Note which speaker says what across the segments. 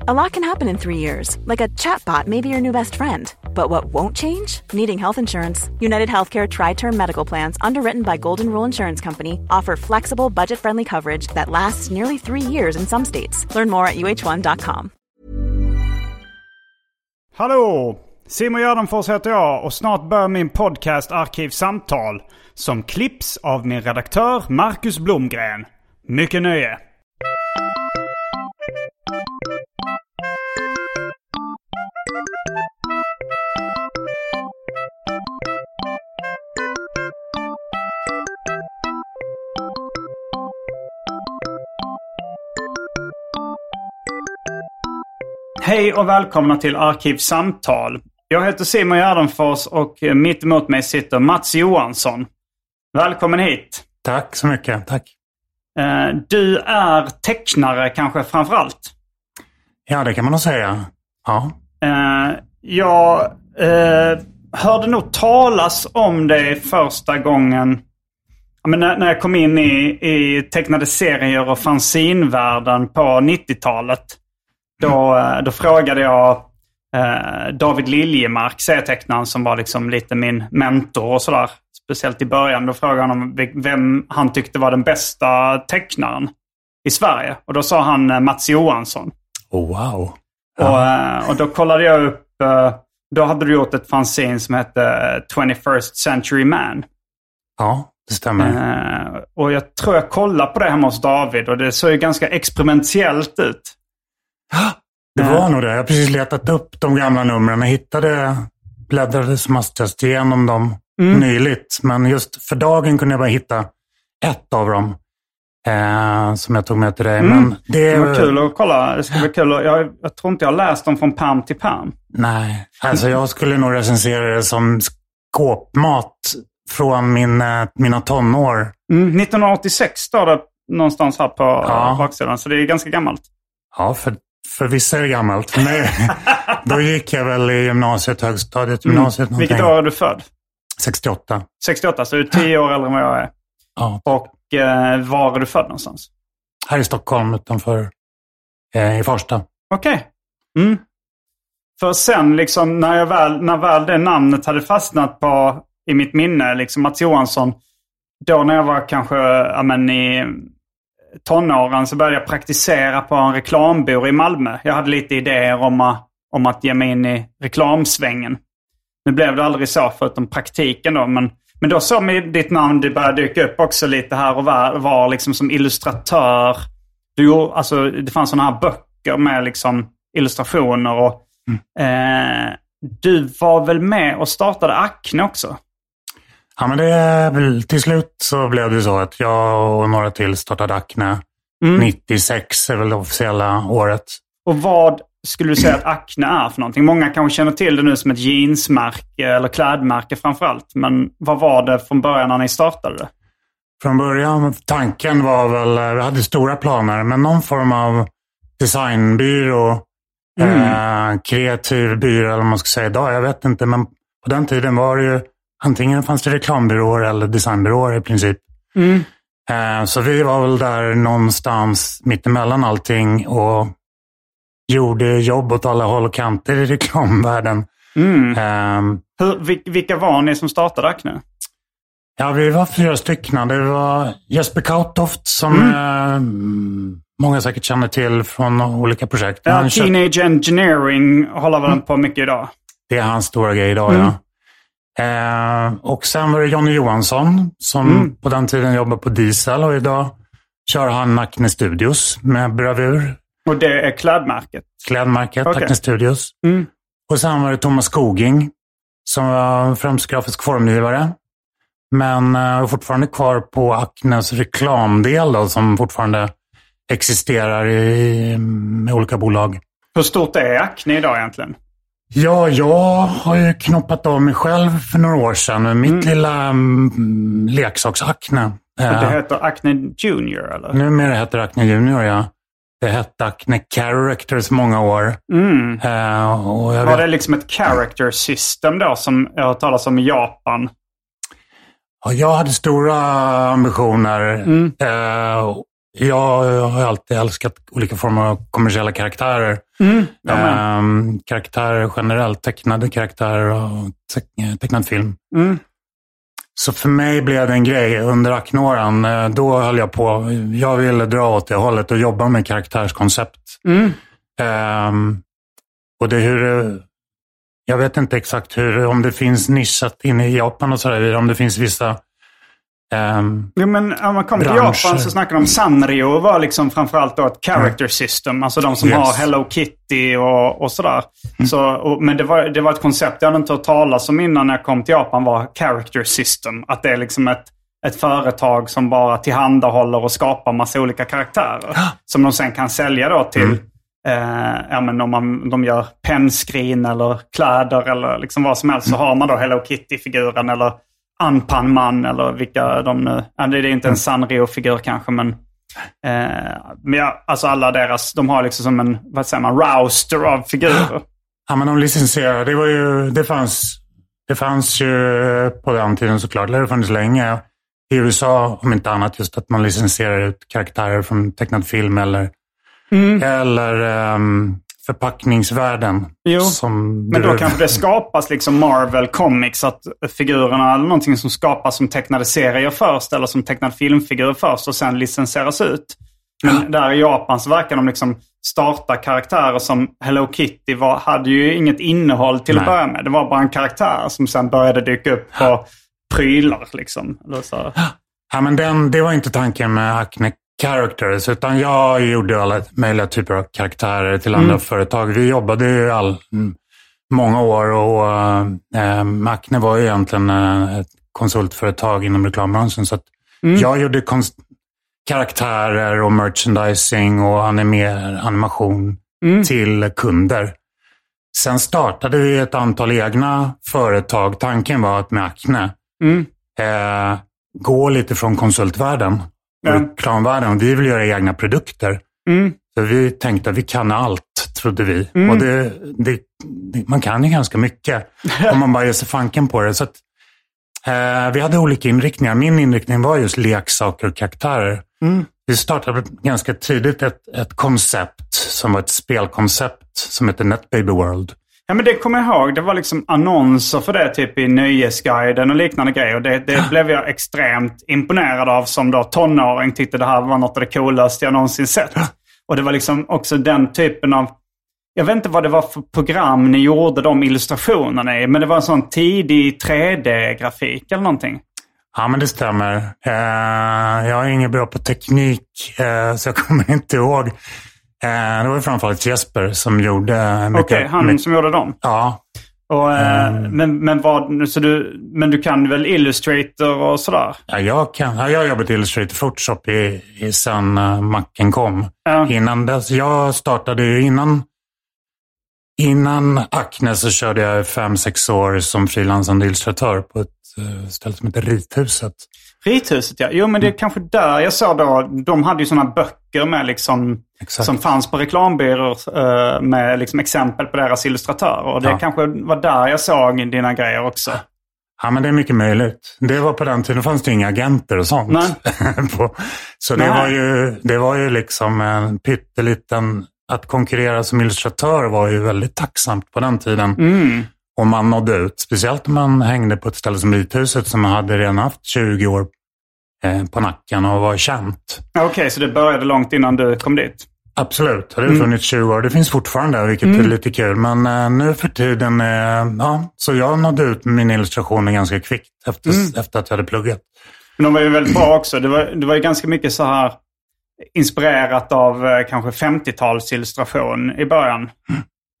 Speaker 1: A lot can happen in three years, like a chatbot may be your new best friend. But what won't change? Needing health insurance. United Healthcare Tri Term Medical Plans, underwritten by Golden Rule Insurance Company, offer flexible, budget friendly coverage that lasts nearly three years in some states. Learn more at uh1.com.
Speaker 2: Hallå! Simon Gärdenfors heter jag och snart börjar min podcast Arkivsamtal som klipps av min redaktör Marcus Blomgren. Mycket nöje! Hej och välkomna till Arkivsamtal. Jag heter Simon Gärdenfors och mitt emot mig sitter Mats Johansson. Välkommen hit.
Speaker 3: Tack så mycket. Tack.
Speaker 2: Eh, Du är tecknare kanske framför allt.
Speaker 3: Ja, det kan man nog säga. Ja.
Speaker 2: Eh, Jag eh, hörde nog talas om dig första gången men när jag kom in i, i tecknade serier och fanzinvärlden på 90-talet. Då, eh, då frågade jag eh, David Liljemark, serietecknaren som var liksom lite min mentor och sådär. Speciellt i början. Då frågade han om ve- vem han tyckte var den bästa tecknaren i Sverige. Och då sa han eh, Mats Johansson.
Speaker 3: Oh, wow.
Speaker 2: Och, eh, och då kollade jag upp, då hade du gjort ett fanzine som hette eh, 21st Century Man.
Speaker 3: Ja, det stämmer.
Speaker 2: Och jag tror jag kollade på det hemma hos David och det såg ju ganska experimentellt ut.
Speaker 3: Det var nog det. Jag har precis letat upp de gamla numren och hittade, bläddrade som hastigast igenom dem
Speaker 2: Mm.
Speaker 3: nyligt. Men just för dagen kunde jag bara hitta ett av dem. Eh, som jag tog med till dig. Men det,
Speaker 2: Mm. Det var kul att kolla. Det ska bli kul. att- Jag, jag tror inte jag har läst dem från pärm till pärm.
Speaker 3: Nej, alltså jag skulle nog recensera det som skåpmat från min, eh, mina tonår.
Speaker 2: Mm, 1986 står det någonstans här på
Speaker 3: Ja.
Speaker 2: baksidan, så det är ganska gammalt.
Speaker 3: Ja, för, för vissa är det gammalt. Mig, då gick jag väl i gymnasiet, högstadiet, gymnasiet.
Speaker 2: Mm. Vilket år är du född?
Speaker 3: 68.
Speaker 2: 68, så du är 10 år äldre än vad jag är.
Speaker 3: Ja.
Speaker 2: Och eh, var är du född någonstans?
Speaker 3: Här i Stockholm utanför, eh, i Farsta.
Speaker 2: Okej. Mm. För sen liksom när, jag väl, när väl det namnet hade fastnat på, i mitt minne, liksom Mats Johansson. Då när jag var kanske ja, men, i tonåren så började jag praktisera på en reklambyrå i Malmö. Jag hade lite idéer om, att- om att ge mig in i reklamsvängen. Nu blev det aldrig så förutom praktiken då. Men, men då såg mig ditt namn det började dyka upp också lite här och var, var liksom som illustratör. Du, alltså, det fanns sådana här böcker med liksom illustrationer. Och, eh, du var väl med och startade Acne också?
Speaker 3: Ja, men det till slut så blev det så att jag och några till startade Acne.
Speaker 2: Mm.
Speaker 3: 96 är väl det officiella året.
Speaker 2: Och vad skulle du säga att Acne är för någonting? Många kanske känner till det nu som ett jeansmärke eller klädmärke framförallt. Men vad var det från början när ni startade det?
Speaker 3: Från början, tanken var väl, vi hade stora planer, men någon form av designbyrå, eh, kreativ byrå eller vad man ska säga idag. Jag vet inte, men på den tiden var det ju antingen fanns det reklambyråer eller designbyråer i princip. Eh, så vi var väl där någonstans mittemellan allting och gjorde jobb åt alla håll och kanter i reklamvärlden. Eh,
Speaker 2: Hur, vil- vilka var ni som startade Acne?
Speaker 3: Ja, vi var fyra stycken. Det var Jesper Kautoft som eh, många säkert känner till från olika projekt.
Speaker 2: Ja, Teenage Engineering håller väl på mycket idag.
Speaker 3: Det är hans stora grej idag, ja. Eh, och sen var det Jonny Johansson som
Speaker 2: Mm.
Speaker 3: på den tiden jobbade på Diesel och idag kör han Acne Studios med bravur.
Speaker 2: Och det är klädmärket.
Speaker 3: Klädmärket
Speaker 2: Okej.
Speaker 3: Acne Studios.
Speaker 2: Mm.
Speaker 3: Och sen var det Thomas Skoging som var främst grafisk formgivare. Men eh, fortfarande kvar på Acnes reklamdel då, som fortfarande existerar i, med olika bolag.
Speaker 2: Hur stort är Acne idag egentligen?
Speaker 3: Ja, jag har ju knoppat av mig själv för några år sedan. Mitt lilla mm, leksaksakne.
Speaker 2: Och det
Speaker 3: Eh,
Speaker 2: heter Acne Junior eller?
Speaker 3: Numera heter det Acne Junior, ja. Det hette Acne Characters många år.
Speaker 2: Mm.
Speaker 3: Eh, och jag
Speaker 2: Var det liksom ett character system då som jag har talas om i Japan?
Speaker 3: och jag hade stora ambitioner.
Speaker 2: Mm.
Speaker 3: Eh, jag har alltid älskat olika former av kommersiella karaktärer.
Speaker 2: Mm. Jag med.
Speaker 3: Eh, karaktärer generellt, tecknade karaktärer och teck- tecknad film.
Speaker 2: Mm.
Speaker 3: Så för mig blev det en grej under Acne-åren. Eh, Då höll jag på, jag ville dra åt det hållet och jobba med karaktärskoncept.
Speaker 2: Mm.
Speaker 3: Ehm, och det hur, jag vet inte exakt hur, om det finns nischat inne i Japan och sådär, om det finns vissa ehm,
Speaker 2: Jo, men om man kommer till. Japan så snackar de om Sanrio var liksom framförallt då ett character system. Alltså de som
Speaker 3: Yes.
Speaker 2: har Hello Kitty och, och sådär. Så, och, men det var, det var ett koncept jag hade inte hört talas om innan när jag kom till Japan var character system. Att det är liksom ett, ett företag som bara tillhandahåller och skapar massa olika karaktärer. Som de sen kan sälja då till Eh, ja, men om man, de gör pennskrin eller kläder eller liksom vad som helst så har man då Hello Kitty-figuren eller Anpan-man eller vilka de nu... Det är inte en Sanrio-figur kanske men... Eh, men ja, alltså alla deras, de har liksom som en, vad säger man, rouster av figurer.
Speaker 3: Ja, men de licensierade, det var ju, det fanns, det fanns ju på den tiden såklart, det har funnits länge. I USA, om inte annat, just att man licensierar ut karaktärer från tecknad film eller, eller ehm, förpackningsvärlden.
Speaker 2: Jo,
Speaker 3: som
Speaker 2: Men då
Speaker 3: du-
Speaker 2: kanske det skapas liksom Marvel Comics, att figurerna eller någonting som skapas som tecknade serier först eller som tecknad filmfigur först och sen licensieras ut. Men där i Japan så verkar de liksom starta karaktärer som Hello Kitty var, hade ju inget innehåll till att
Speaker 3: Nej.
Speaker 2: börja med. Det var bara en karaktär som sen började dyka upp på prylar. Liksom. Eller så.
Speaker 3: Ja, men den, det var inte tanken med Acne Characters, utan jag gjorde alla möjliga typer av karaktärer till andra företag. Vi jobbade ju all, mm, många år och äh, Acne var ju egentligen äh, ett konsultföretag inom reklambranschen. Så att jag gjorde karaktärer och merchandising och animer, animation till kunder. Sen startade vi ett antal egna företag. Tanken var att med Acne eh, gå lite från konsultvärlden. Reklamvärlden. Vi vill göra egna produkter.
Speaker 2: Mm.
Speaker 3: Så vi tänkte att vi kan allt, trodde vi. Och det, det, man kan ju ganska mycket om man bara ger sig fanken på det. Så att, eh, vi hade olika inriktningar. Min inriktning var just leksaker och karaktärer. Vi startade ganska tidigt ett, ett koncept som var ett spelkoncept som heter NetBaby World.
Speaker 2: Ja men det kommer jag ihåg. Det var liksom annonser för det typ i Nöjesguiden och liknande grejer. Det, det blev jag extremt imponerad av som då tonåring. Tyckte det här var något av det coolaste jag någonsin sett. Och det var liksom också den typen av... Jag vet inte vad det var för program ni gjorde de illustrationerna i. Men det var en sån tidig 3D-grafik eller någonting.
Speaker 3: Ja, men det stämmer. Eh, jag är ingen bra på teknik, eh, så jag kommer inte ihåg. Eh, det var framförallt Jesper som gjorde mycket.
Speaker 2: Okej, han
Speaker 3: mycket-
Speaker 2: som gjorde dem.
Speaker 3: Ja,
Speaker 2: Och, eh, men, men, vad, så du, men du kan väl Illustrator och sådär?
Speaker 3: ja, jag, kan, ja, jag har jobbat i Illustrator Photoshop i, i sen uh, macken kom.
Speaker 2: Ja.
Speaker 3: Innan dess, jag startade ju innan, innan Acne så körde jag fem, sex år som frilansande illustratör på ett uh, ställe som heter Rithuset.
Speaker 2: Rithuset ja. Jo men det är kanske där jag såg då. De hade ju sådana böcker med liksom.
Speaker 3: Exakt.
Speaker 2: Som fanns på reklambyråer eh, med liksom exempel på deras illustratörer. Och det
Speaker 3: Ja.
Speaker 2: kanske var där jag såg dina grejer också.
Speaker 3: Ja, men det är mycket möjligt. Det var på den tiden, fanns det inga agenter och sånt.
Speaker 2: Nej.
Speaker 3: på, så det
Speaker 2: Nej.
Speaker 3: var, ju, det var ju liksom en pytteliten... Att konkurrera som illustratör var ju väldigt tacksamt på den tiden.
Speaker 2: Mm.
Speaker 3: Och man nådde ut. Speciellt om man hängde på ett ställe som Rithuset som hade redan haft 20 år på nacken och var känt.
Speaker 2: Okej, så det började långt innan du kom dit?
Speaker 3: Absolut, det har
Speaker 2: Mm.
Speaker 3: funnits 20 år. Det finns fortfarande, vilket är lite kul. Men eh, nu för tiden, eh, ja, så jag nådde ut med mina illustrationer ganska kvickt efter,
Speaker 2: Mm.
Speaker 3: efter att jag hade pluggat.
Speaker 2: Men de var ju väldigt bra också. Det var, det var ju ganska mycket så här inspirerat av eh, kanske 50-talsillustration i början.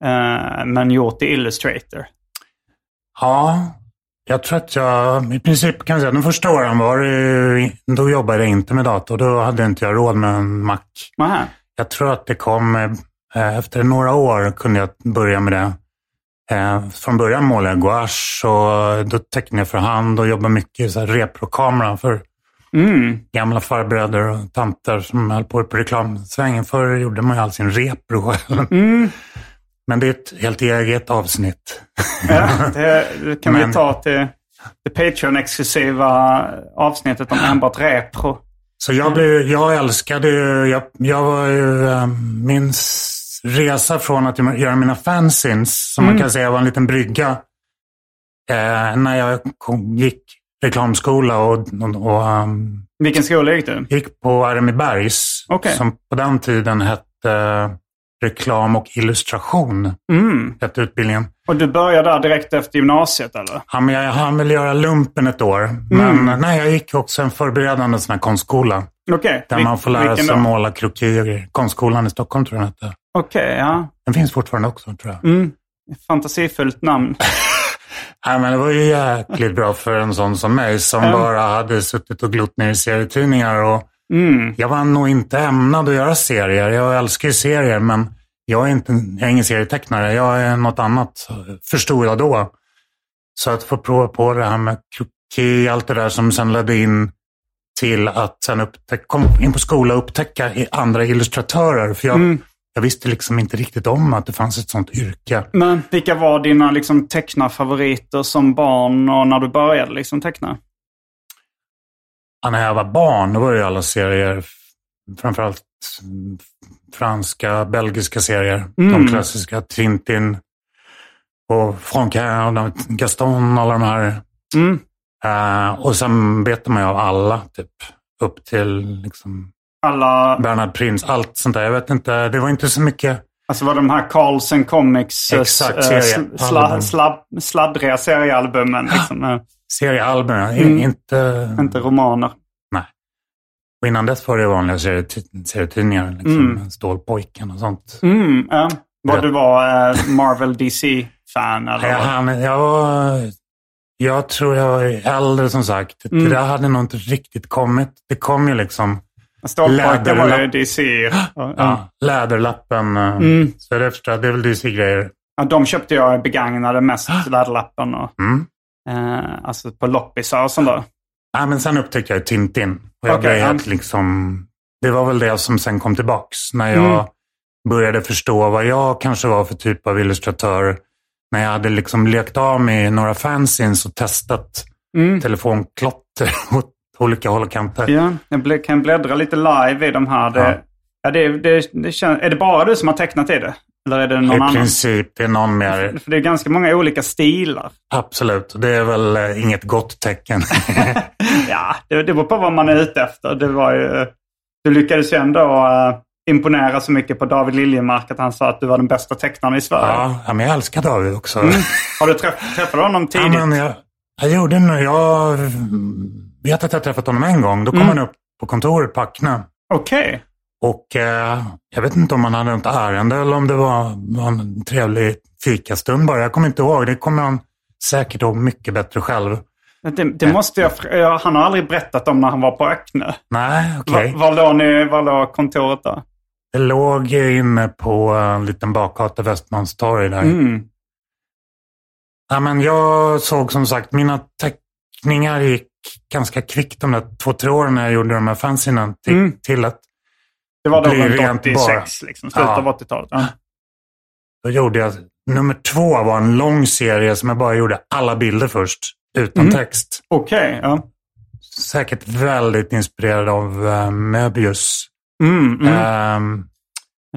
Speaker 2: Eh, men gjort i Illustrator.
Speaker 3: Ja, jag tror att jag i princip kan jag säga de första åren var då jobbade jag inte med dator. Då hade inte jag råd med en Mac.
Speaker 2: Nähä.
Speaker 3: Jag tror att det kom, eh, Efter några år kunde jag börja med det. Eh, Från början målade jag gouache och då tecknade jag för hand och jobbade mycket här reprokamera för
Speaker 2: Mm.
Speaker 3: gamla farbröder och tanter som höll på på reklamsvängen. Förr gjorde man ju all sin repro själv.
Speaker 2: Mm.
Speaker 3: Men det är ett helt eget avsnitt.
Speaker 2: Ja, det, det kan
Speaker 3: Men-
Speaker 2: vi ta till det Patreon-exklusiva avsnittet om enbart repro.
Speaker 3: Så jag, blev, jag älskade ju, jag, jag var ju, eh, min resa från att göra mina fanzines, som man kan säga var en liten brygga, eh, när jag kom, gick reklamskola och, och, och um,
Speaker 2: Vilken skola gick du?
Speaker 3: gick på RMI-Bergs,
Speaker 2: Okej.
Speaker 3: som på den tiden hette reklam och illustration,
Speaker 2: Mm.
Speaker 3: hette utbildningen.
Speaker 2: Och du började där direkt efter gymnasiet eller?
Speaker 3: Ja, men jag hann väl göra lumpen ett år,
Speaker 2: Mm.
Speaker 3: men nej, jag gick också en förberedande sån här konstskola.
Speaker 2: Okej.
Speaker 3: Där
Speaker 2: Vil-
Speaker 3: man får lära sig
Speaker 2: då?
Speaker 3: måla krokier. Konstskolan i Stockholm tror jag den hette.
Speaker 2: Okej, ja.
Speaker 3: Den finns fortfarande också tror jag.
Speaker 2: Mm. Fantasifullt namn.
Speaker 3: Nej, men det var ju jäkligt bra för en sån som mig som bara hade suttit och glott ner i serietidningar. Och
Speaker 2: Mm.
Speaker 3: jag var nog inte ämnad att göra serier. Jag älskar ju serier men jag är, inte, jag är ingen serietecknare. Jag är något annat, förstod jag då. Så att få prova på det här med kroki, allt det där som sen ledde in till att sen upptäcka, komma in på skola och upptäcka andra illustratörer. För jag,
Speaker 2: Mm.
Speaker 3: jag visste liksom inte riktigt om att det fanns ett sånt yrke.
Speaker 2: Men vilka var dina liksom, tecknarfavoriter som barn och när du började liksom, teckna?
Speaker 3: När jag var barn då var det ju alla serier, framförallt franska, belgiska serier.
Speaker 2: Mm.
Speaker 3: De klassiska, Tintin och Franquin Gaston, alla de här.
Speaker 2: Mm.
Speaker 3: Eh, och sen betar man ju av alla, typ. Upp till liksom,
Speaker 2: Alla,
Speaker 3: Bernhard Prins, allt sånt där. Jag vet inte, det var inte så mycket.
Speaker 2: alltså var de här Carlsen Comics
Speaker 3: Exakt,
Speaker 2: eh,
Speaker 3: serie.
Speaker 2: sl- sladdriga seriealbumen. Liksom, eh,
Speaker 3: Seriealbum,
Speaker 2: Mm.
Speaker 3: inte...
Speaker 2: inte romaner.
Speaker 3: Och innan dess var det vanliga serieti- serietidningar, liksom,
Speaker 2: Mm.
Speaker 3: Stålpojken och sånt.
Speaker 2: Mm, ja. Var du var eh, Marvel DC-fan eller?
Speaker 3: Jag,
Speaker 2: vad?
Speaker 3: han, jag, var, jag tror jag var äldre som sagt.
Speaker 2: Mm.
Speaker 3: Det där hade nog inte riktigt kommit. Det kom ju liksom
Speaker 2: Stålpojken var ju. DC. Ja, ja.
Speaker 3: ja, Läderlappen. eh,
Speaker 2: Mm.
Speaker 3: Så det, förstår, det är väl DC-grejer.
Speaker 2: Ja, de köpte jag begagnade mest, Läderlappen och
Speaker 3: Mm.
Speaker 2: Eh, alltså på loppisar och sånt där.
Speaker 3: Ja, men sen upptäckte jag Tintin. Och jag
Speaker 2: Okej,
Speaker 3: började
Speaker 2: ja.
Speaker 3: liksom, det var väl det som sen kom tillbaks. När jag
Speaker 2: Mm.
Speaker 3: började förstå vad jag kanske var för typ av illustratör. När jag hade liksom lekt av mig några fanzines och testat
Speaker 2: Mm.
Speaker 3: telefonklotter åt olika håll och kanter.
Speaker 2: Ja, jag kan bläddra lite live i de här. Det,
Speaker 3: Ja.
Speaker 2: ja. det, det, det känns, är det bara du som har tecknat i det? Eller är det någon
Speaker 3: I
Speaker 2: annan?
Speaker 3: princip, det är någon mer.
Speaker 2: För det är ganska många olika stilar.
Speaker 3: Absolut, det är väl eh, inget gott tecken.
Speaker 2: Ja, det, det beror på vad man är ute efter. Det var ju, du lyckades ju ändå eh, imponera så mycket på David Liljemark att han sa att du var den bästa tecknaren i Sverige.
Speaker 3: ja, ja, men jag älskar David också.
Speaker 2: Har du träff, träffat honom
Speaker 3: Ja,
Speaker 2: tidigt?
Speaker 3: men jag, jag gjorde nu, jag vet att jag träffat honom en gång. Då kom
Speaker 2: Mm.
Speaker 3: han upp på kontoret på Acne.
Speaker 2: Okej.
Speaker 3: Och eh, jag vet inte om han hade något ärende eller om det var, var en trevlig fikastund bara. Jag kommer inte ihåg. Det kommer han säkert ihåg mycket bättre själv.
Speaker 2: Det, det måste jag... fr- ja, Han har aldrig berättat om när han var på Öckne.
Speaker 3: Nej, okej.
Speaker 2: Var, var, låg ni, var låg kontoret då?
Speaker 3: Det låg inne på en liten bakgata, Västmanstorg där.
Speaker 2: Mm.
Speaker 3: Ja, men jag såg som sagt, mina teckningar gick ganska kvickt de där två, tre åren när jag gjorde de här fanzinen till,
Speaker 2: Mm.
Speaker 3: till att
Speaker 2: Det var då runt
Speaker 3: rent
Speaker 2: 86,
Speaker 3: bara.
Speaker 2: liksom, slutet
Speaker 3: Ja.
Speaker 2: av 80-talet. Ja.
Speaker 3: då gjorde jag, nummer två var en lång serie som jag bara gjorde alla bilder först, utan
Speaker 2: Mm.
Speaker 3: text.
Speaker 2: Okej, ja.
Speaker 3: Säkert väldigt inspirerad av uh, Möbius.
Speaker 2: Mm, mm.
Speaker 3: Ehm,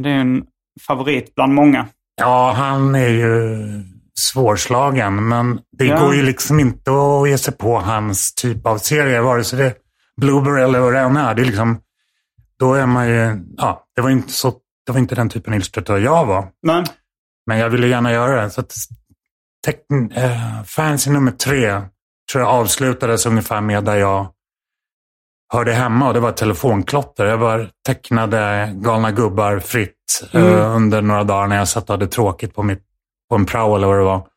Speaker 2: Det är en favorit bland många.
Speaker 3: ja, han är ju svårslagen, men det
Speaker 2: Ja.
Speaker 3: går ju liksom inte att ge sig på hans typ av serie, vare sig det är Blueberry eller vad det än är. Det är liksom, då är man ju, ja, det var inte så, det var inte den typen av illustratör jag var.
Speaker 2: Nej.
Speaker 3: Men jag ville gärna göra det. Så att teckn, eh, fancy nummer tre tror jag avslutades ungefär med där jag hörde hemma och det var telefonklotter. Jag bara tecknade galna gubbar fritt eh,
Speaker 2: Mm.
Speaker 3: under några dagar när jag satt och hade tråkigt på, mitt, på en prao eller vad det var.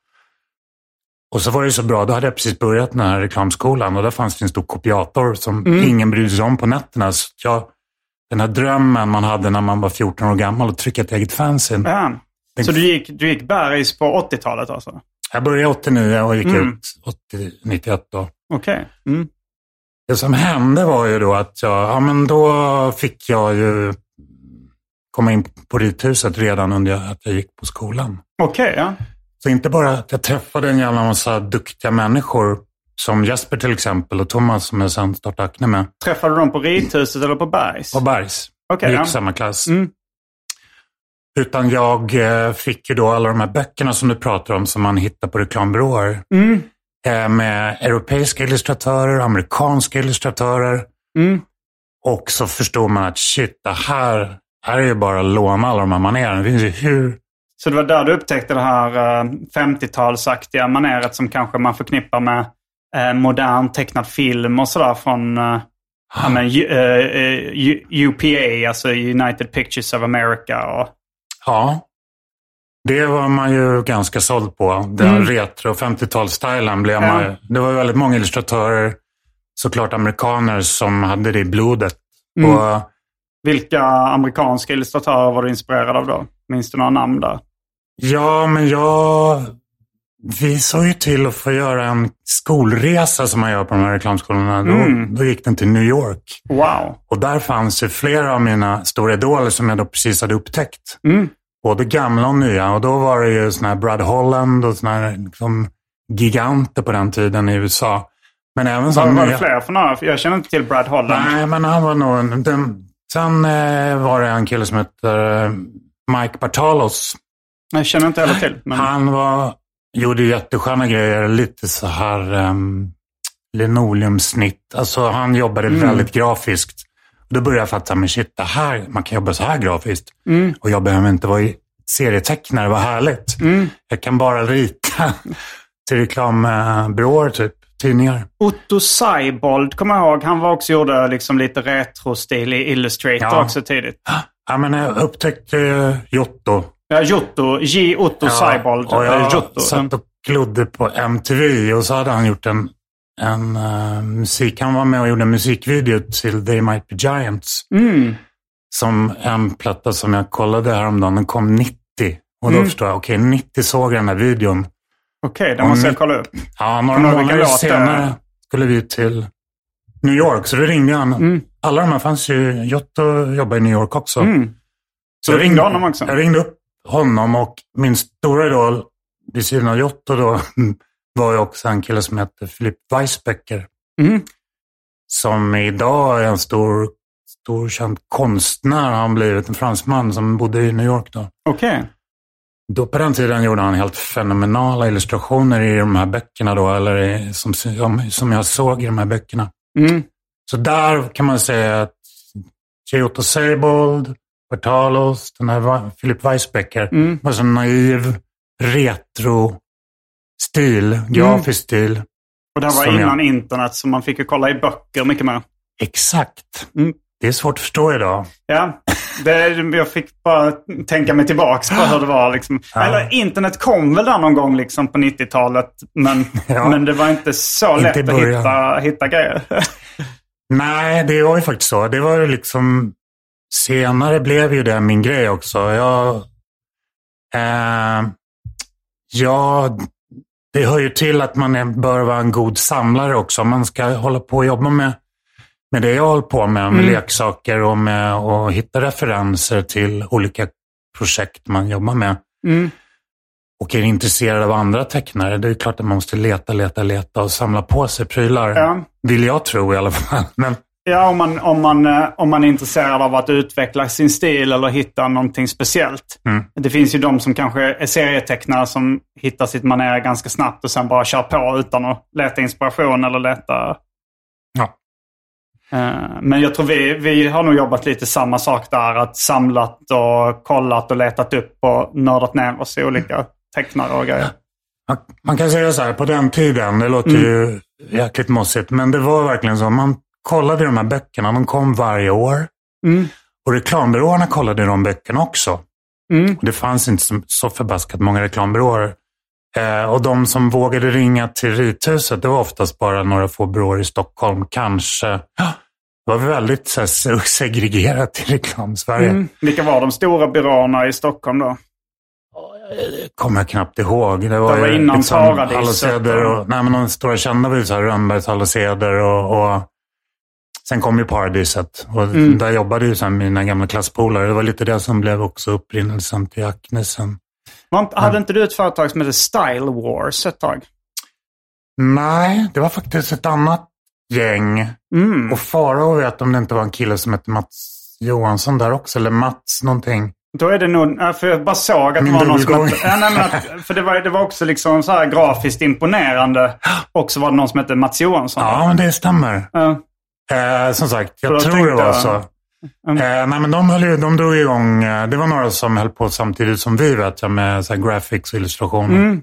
Speaker 3: Och så var det så bra, då hade jag precis börjat den här reklamskolan och där fanns det en stor kopiator som
Speaker 2: Mm.
Speaker 3: ingen brydde sig om på nätterna. Så jag, den här drömmen man hade när man var 14 år gammal och trycka ett eget fanzine.
Speaker 2: Ja. Så du gick, du gick bergis på 80-talet alltså?
Speaker 3: Jag började 89 och gick
Speaker 2: Mm.
Speaker 3: ut 80, 91 då.
Speaker 2: Okej. Mm.
Speaker 3: Det som hände var ju då att jag, ja men då fick jag ju komma in på rithuset redan under att jag gick på skolan.
Speaker 2: Okej, ja.
Speaker 3: Så inte bara att jag träffade en jävla massa duktiga människor som Jesper till exempel och Thomas som jag sen startade Acne med.
Speaker 2: Träffade du dem på rithuset eller på Bergs?
Speaker 3: På Bergs.
Speaker 2: Okej,
Speaker 3: Vi gick
Speaker 2: ja.
Speaker 3: samma klass.
Speaker 2: Mm.
Speaker 3: Utan jag eh, fick ju då alla de här böckerna som du pratar om som man hittar på reklambyråer.
Speaker 2: Mm.
Speaker 3: Eh, med europeiska illustratörer, amerikanska illustratörer.
Speaker 2: Mm.
Speaker 3: Och så förstod man att shit, det här, här är ju bara att låna alla de här maneren. Det finns ju hur...
Speaker 2: Så det var där du upptäckte det här eh, 50-talsaktiga maneret som kanske man förknippar med eh, modern tecknad film och sådär från eh, ja, men, U- eh, eh, UPA, alltså United Pictures of America. Och,
Speaker 3: Ja. Det var man ju ganska såld på. Den
Speaker 2: Mm.
Speaker 3: retro 50-talsstilen blev man. Det var väldigt många illustratörer, såklart amerikaner, som hade det i blodet.
Speaker 2: Mm.
Speaker 3: Och
Speaker 2: vilka amerikanska illustratörer var du inspirerad av då? Minns du några namn där?
Speaker 3: Ja, men jag... Vi såg ju till att få göra en skolresa som man gör på de här reklamskolorna.
Speaker 2: Mm.
Speaker 3: Då, då gick den till New York.
Speaker 2: Wow.
Speaker 3: Och där fanns ju flera av mina stora idoler som jag då precis hade upptäckt.
Speaker 2: Mm.
Speaker 3: Både gamla och nya. Och då var det ju såna här Brad Holland och såna här liksom, giganter på den tiden i USA. Men även sådana
Speaker 2: var det fler för några? Jag känner inte till Brad Holland.
Speaker 3: Nej, men han var nog... en- Den... Sen eh, var det en kille som heter eh, Mike Bartalos.
Speaker 2: Jag känner inte heller till. Men...
Speaker 3: Han var, gjorde jättesköna grejer, lite så här um, linoleumsnitt. Alltså han jobbade
Speaker 2: Mm.
Speaker 3: väldigt grafiskt. Då började jag fatta, men shit, det här, man kan jobba så här grafiskt.
Speaker 2: Mm.
Speaker 3: Och jag behöver inte vara serietecknare, vad härligt.
Speaker 2: Mm.
Speaker 3: Jag kan bara rita till reklambyråer, typ, tidningar.
Speaker 2: Otto Seibold, kommer jag ihåg. Han var också gjorde liksom lite retrostil i Illustrator
Speaker 3: Ja.
Speaker 2: också tidigt.
Speaker 3: Ja, men jag upptäckte Jotto.
Speaker 2: Ja, Jotto. J. Otto Seibold.
Speaker 3: och
Speaker 2: eh,
Speaker 3: jag
Speaker 2: Jotto.
Speaker 3: satt och glodde på MTV och så hade han gjort en, en eh, musik. Han var med och gjorde en musikvideo till They Might Be Giants.
Speaker 2: Mm.
Speaker 3: Som en platta som jag kollade häromdagen, den kom 90. Och då
Speaker 2: Mm.
Speaker 3: förstår jag, okej 90 såg jag den här videon.
Speaker 2: Okej, det måste jag kolla upp.
Speaker 3: Ja, några månader senare skulle vi till New York. Så då ringde han.
Speaker 2: Mm.
Speaker 3: Alla de här fanns ju, Jotto jobbar i New York också.
Speaker 2: Mm. Så du ringde honom också?
Speaker 3: Jag ringde upp honom och min stora idol vid sidan av Jotto då var ju också en kille som hette Philip Weisbecker.
Speaker 2: Mm.
Speaker 3: Som idag är en stor, stor känd konstnär. Han har blivit en fransman som bodde i New York då.
Speaker 2: Okej.
Speaker 3: Då på den tiden gjorde han helt fenomenala illustrationer i de här böckerna då, eller i, som, som, som jag såg i de här böckerna.
Speaker 2: Mm.
Speaker 3: Så där kan man säga att Giotto Seibold, Bertalos, den här Philip Weisbecker
Speaker 2: Mm.
Speaker 3: var så naiv, retro stil, grafisk stil.
Speaker 2: Och det var
Speaker 3: Som jag-
Speaker 2: innan internet, så man fick ju kolla i böcker mycket mer.
Speaker 3: Exakt.
Speaker 2: Mm.
Speaker 3: Det är svårt att förstå idag.
Speaker 2: Ja, det, jag fick bara tänka mig tillbaks på hur det var. Liksom.
Speaker 3: Ja.
Speaker 2: Eller internet kom väl där någon gång liksom, på 90-talet. Men,
Speaker 3: Ja.
Speaker 2: men det var inte så lätt att hitta, hitta grejer.
Speaker 3: Nej, det var ju faktiskt så. Det var ju liksom... Senare blev ju det min grej också. Jag... Eh, ja, det hör ju till att man är, bör vara en god samlare också. Man ska hålla på och jobba med, med det jag håller på med, med
Speaker 2: Mm.
Speaker 3: leksaker och med att hitta referenser till olika projekt man jobbar med.
Speaker 2: Mm.
Speaker 3: Och är intresserad av andra tecknare, det är klart att man måste leta, leta, leta och samla på sig prylar.
Speaker 2: Ja.
Speaker 3: Vill jag tro i alla fall. Men
Speaker 2: Ja, om man, om, man, eh, om man är intresserad av att utveckla sin stil eller hitta någonting speciellt.
Speaker 3: Mm.
Speaker 2: Det finns ju de som kanske är serietecknare som hittar sitt manér ganska snabbt och sen bara kör på utan att leta inspiration eller leta...
Speaker 3: Ja.
Speaker 2: Eh, Men jag tror vi, vi har nog jobbat lite samma sak där. Att samlat och kollat och letat upp och nördat ner oss i olika tecknare och grejer.
Speaker 3: Man, man kan säga så här, på den tiden, det låter
Speaker 2: Mm.
Speaker 3: ju jäkligt mossigt, men det var verkligen så. Man kollade de här böckerna, de kom varje år.
Speaker 2: Mm.
Speaker 3: Och reklambyråerna kollade de böckerna också.
Speaker 2: Mm.
Speaker 3: Och det fanns inte så, så förbaskat många reklambyråer. Eh, och de som vågade ringa till Rithuset, det var oftast bara några få byråer i Stockholm. Kanske Det var väldigt så här, segregerat i reklam-Sverige.
Speaker 2: Mm. Vilka var de stora byråerna i Stockholm då?
Speaker 3: kommer jag knappt ihåg. Det var,
Speaker 2: Det var innan
Speaker 3: liksom
Speaker 2: Paradiset och-.
Speaker 3: Nej, men de stora kända var ju Rönnbergs Hallåseder och, och... Sen kom ju Paradiset och
Speaker 2: Mm.
Speaker 3: där jobbade ju sen mina gamla klasspolare. Det var lite det som blev också upprinnelsen till Acnesen.
Speaker 2: Inte- Hade inte du ett företag som hette Style Wars ett tag?
Speaker 3: Nej, det var faktiskt ett annat gäng.
Speaker 2: Mm.
Speaker 3: Och Farao vet om det inte var en kille som hette Mats Johansson där också, eller Mats någonting.
Speaker 2: Då är det nog, för jag bara såg att det
Speaker 3: Min
Speaker 2: var någon som hette, ja, nej, att, För det var, det var också liksom så här grafiskt imponerande. Och så var det någon som hette Mats Johansson.
Speaker 3: Ja, men det stämmer.
Speaker 2: Ja.
Speaker 3: Eh, som sagt, jag tror det var så. Eh, nej, men de, höll ju, de drog igång, eh, det var några som höll på samtidigt som vi vet jag, med så här, graphics och illustrationer.
Speaker 2: Mm.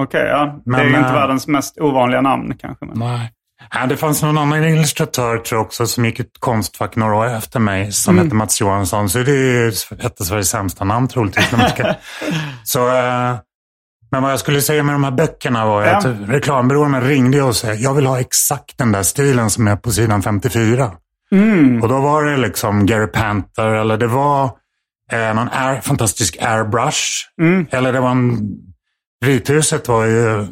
Speaker 2: Okej, ja. det
Speaker 3: Men,
Speaker 2: är ju inte
Speaker 3: äh,
Speaker 2: världens mest ovanliga namn kanske. Men.
Speaker 3: Nej. Ja, det fanns någon annan illustratör tror jag också som gick ut Konstfack några år efter mig som
Speaker 2: Mm.
Speaker 3: hette Mats Johansson. Så det är ju ett av Sveriges sämsta namn troligtvis. så, eh, men vad jag skulle säga med de här böckerna var
Speaker 2: Ja.
Speaker 3: att reklambyråerna ringde och sa jag vill ha exakt den där stilen som är på sidan 54.
Speaker 2: Mm.
Speaker 3: Och då var det liksom Gary Panther eller det var eh, någon air, fantastisk airbrush.
Speaker 2: Mm.
Speaker 3: Eller det var en... Vithuset var ju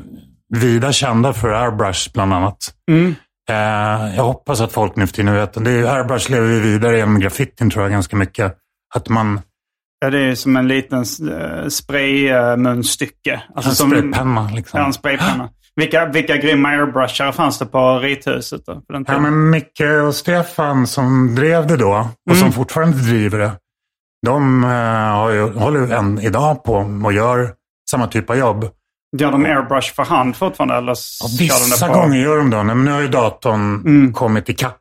Speaker 3: vida kända för airbrush bland annat.
Speaker 2: Mm.
Speaker 3: Eh, jag hoppas att folk nu för tiden vet det. är, Airbrush lever ju vidare genom graffitin tror jag ganska mycket. Att man,
Speaker 2: Ja, det är som en liten uh, spraymunstycke. Alltså
Speaker 3: en
Speaker 2: som
Speaker 3: spraypenna liksom.
Speaker 2: Ja, en spraypenna. Vilka, vilka grymma airbrushar fanns det på Rithuset då? På den
Speaker 3: Ja, men Micke och Stefan som drev det då och
Speaker 2: Mm.
Speaker 3: som fortfarande driver det. De eh, har ju, håller ju än idag på och gör samma typ av jobb.
Speaker 2: Gör de airbrush för hand fortfarande? Eller
Speaker 3: Ja,
Speaker 2: de
Speaker 3: vissa
Speaker 2: på...
Speaker 3: gånger gör de det. Men nu har ju datorn
Speaker 2: Mm.
Speaker 3: kommit ikapp.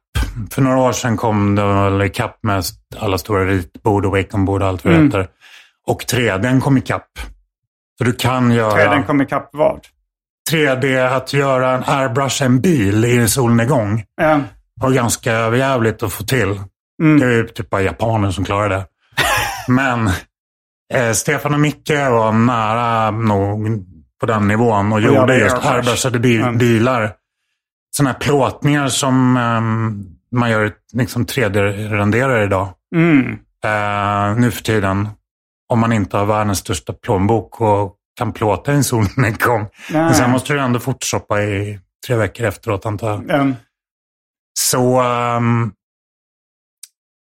Speaker 3: För några år sedan kom det väl ikapp med alla stora ritbord och Waconbord och allt vad det
Speaker 2: Mm.
Speaker 3: heter. Och 3D kom ikapp. Så du kan göra...
Speaker 2: Den kom ikapp vad?
Speaker 3: 3D, att göra en airbrush en bil i solnedgång
Speaker 2: Ja.
Speaker 3: var ganska överjävligt att få till.
Speaker 2: Mm.
Speaker 3: Det är ju typ bara japaner som klarar det. Men eh, Stefan och Micke var nära nog på den nivån och,
Speaker 2: göra
Speaker 3: gjorde just
Speaker 2: airbrush.
Speaker 3: airbrushade bil,
Speaker 2: Mm.
Speaker 3: bilar. Sådana här plåtningar som ehm, man gör liksom 3D-renderar idag.
Speaker 2: Mm.
Speaker 3: Eh, nu för tiden. Om man inte har världens största plånbok och kan plåta en solnedgång. Men sen måste du ändå fortshoppa i tre veckor efteråt antar jag.
Speaker 2: Ja.
Speaker 3: Så, ehm,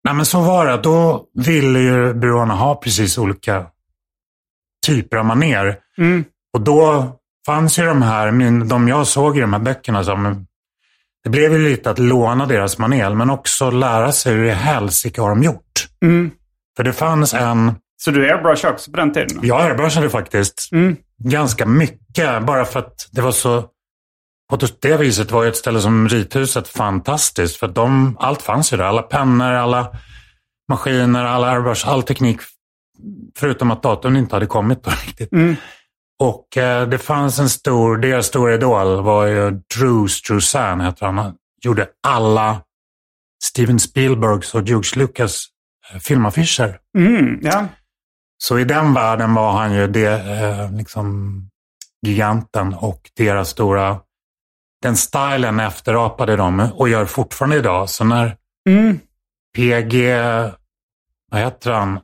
Speaker 3: nej men så var det. Då ville ju byråerna ha precis olika typer av maner.
Speaker 2: Mm.
Speaker 3: Och då fanns ju de här, min, de jag såg i de här böckerna som, det blev ju lite att låna deras manér, men också lära sig hur i helsike har de gjort.
Speaker 2: Mm.
Speaker 3: För det fanns en,
Speaker 2: Så du airbrush också på den tiden?
Speaker 3: jag airbrushade faktiskt
Speaker 2: Mm.
Speaker 3: ganska mycket, bara för att det var så, på det viset var ju ett ställe som Rithuset fantastiskt, för att de, allt fanns ju där. Alla pennor, alla maskiner, alla airbrush, all teknik. Förutom att datorn inte hade kommit då riktigt.
Speaker 2: Mm.
Speaker 3: Och eh, det fanns en stor, deras stora idol var ju Drew Struzan, heter han. Han gjorde alla Steven Spielbergs och George Lucas eh, filmaffischer.
Speaker 2: Mm. Ja.
Speaker 3: Så i den världen var han ju det, eh, liksom giganten och deras stora... Den stilen efterapade de och gör fortfarande idag. Så när
Speaker 2: Mm.
Speaker 3: PG... Vad heter han?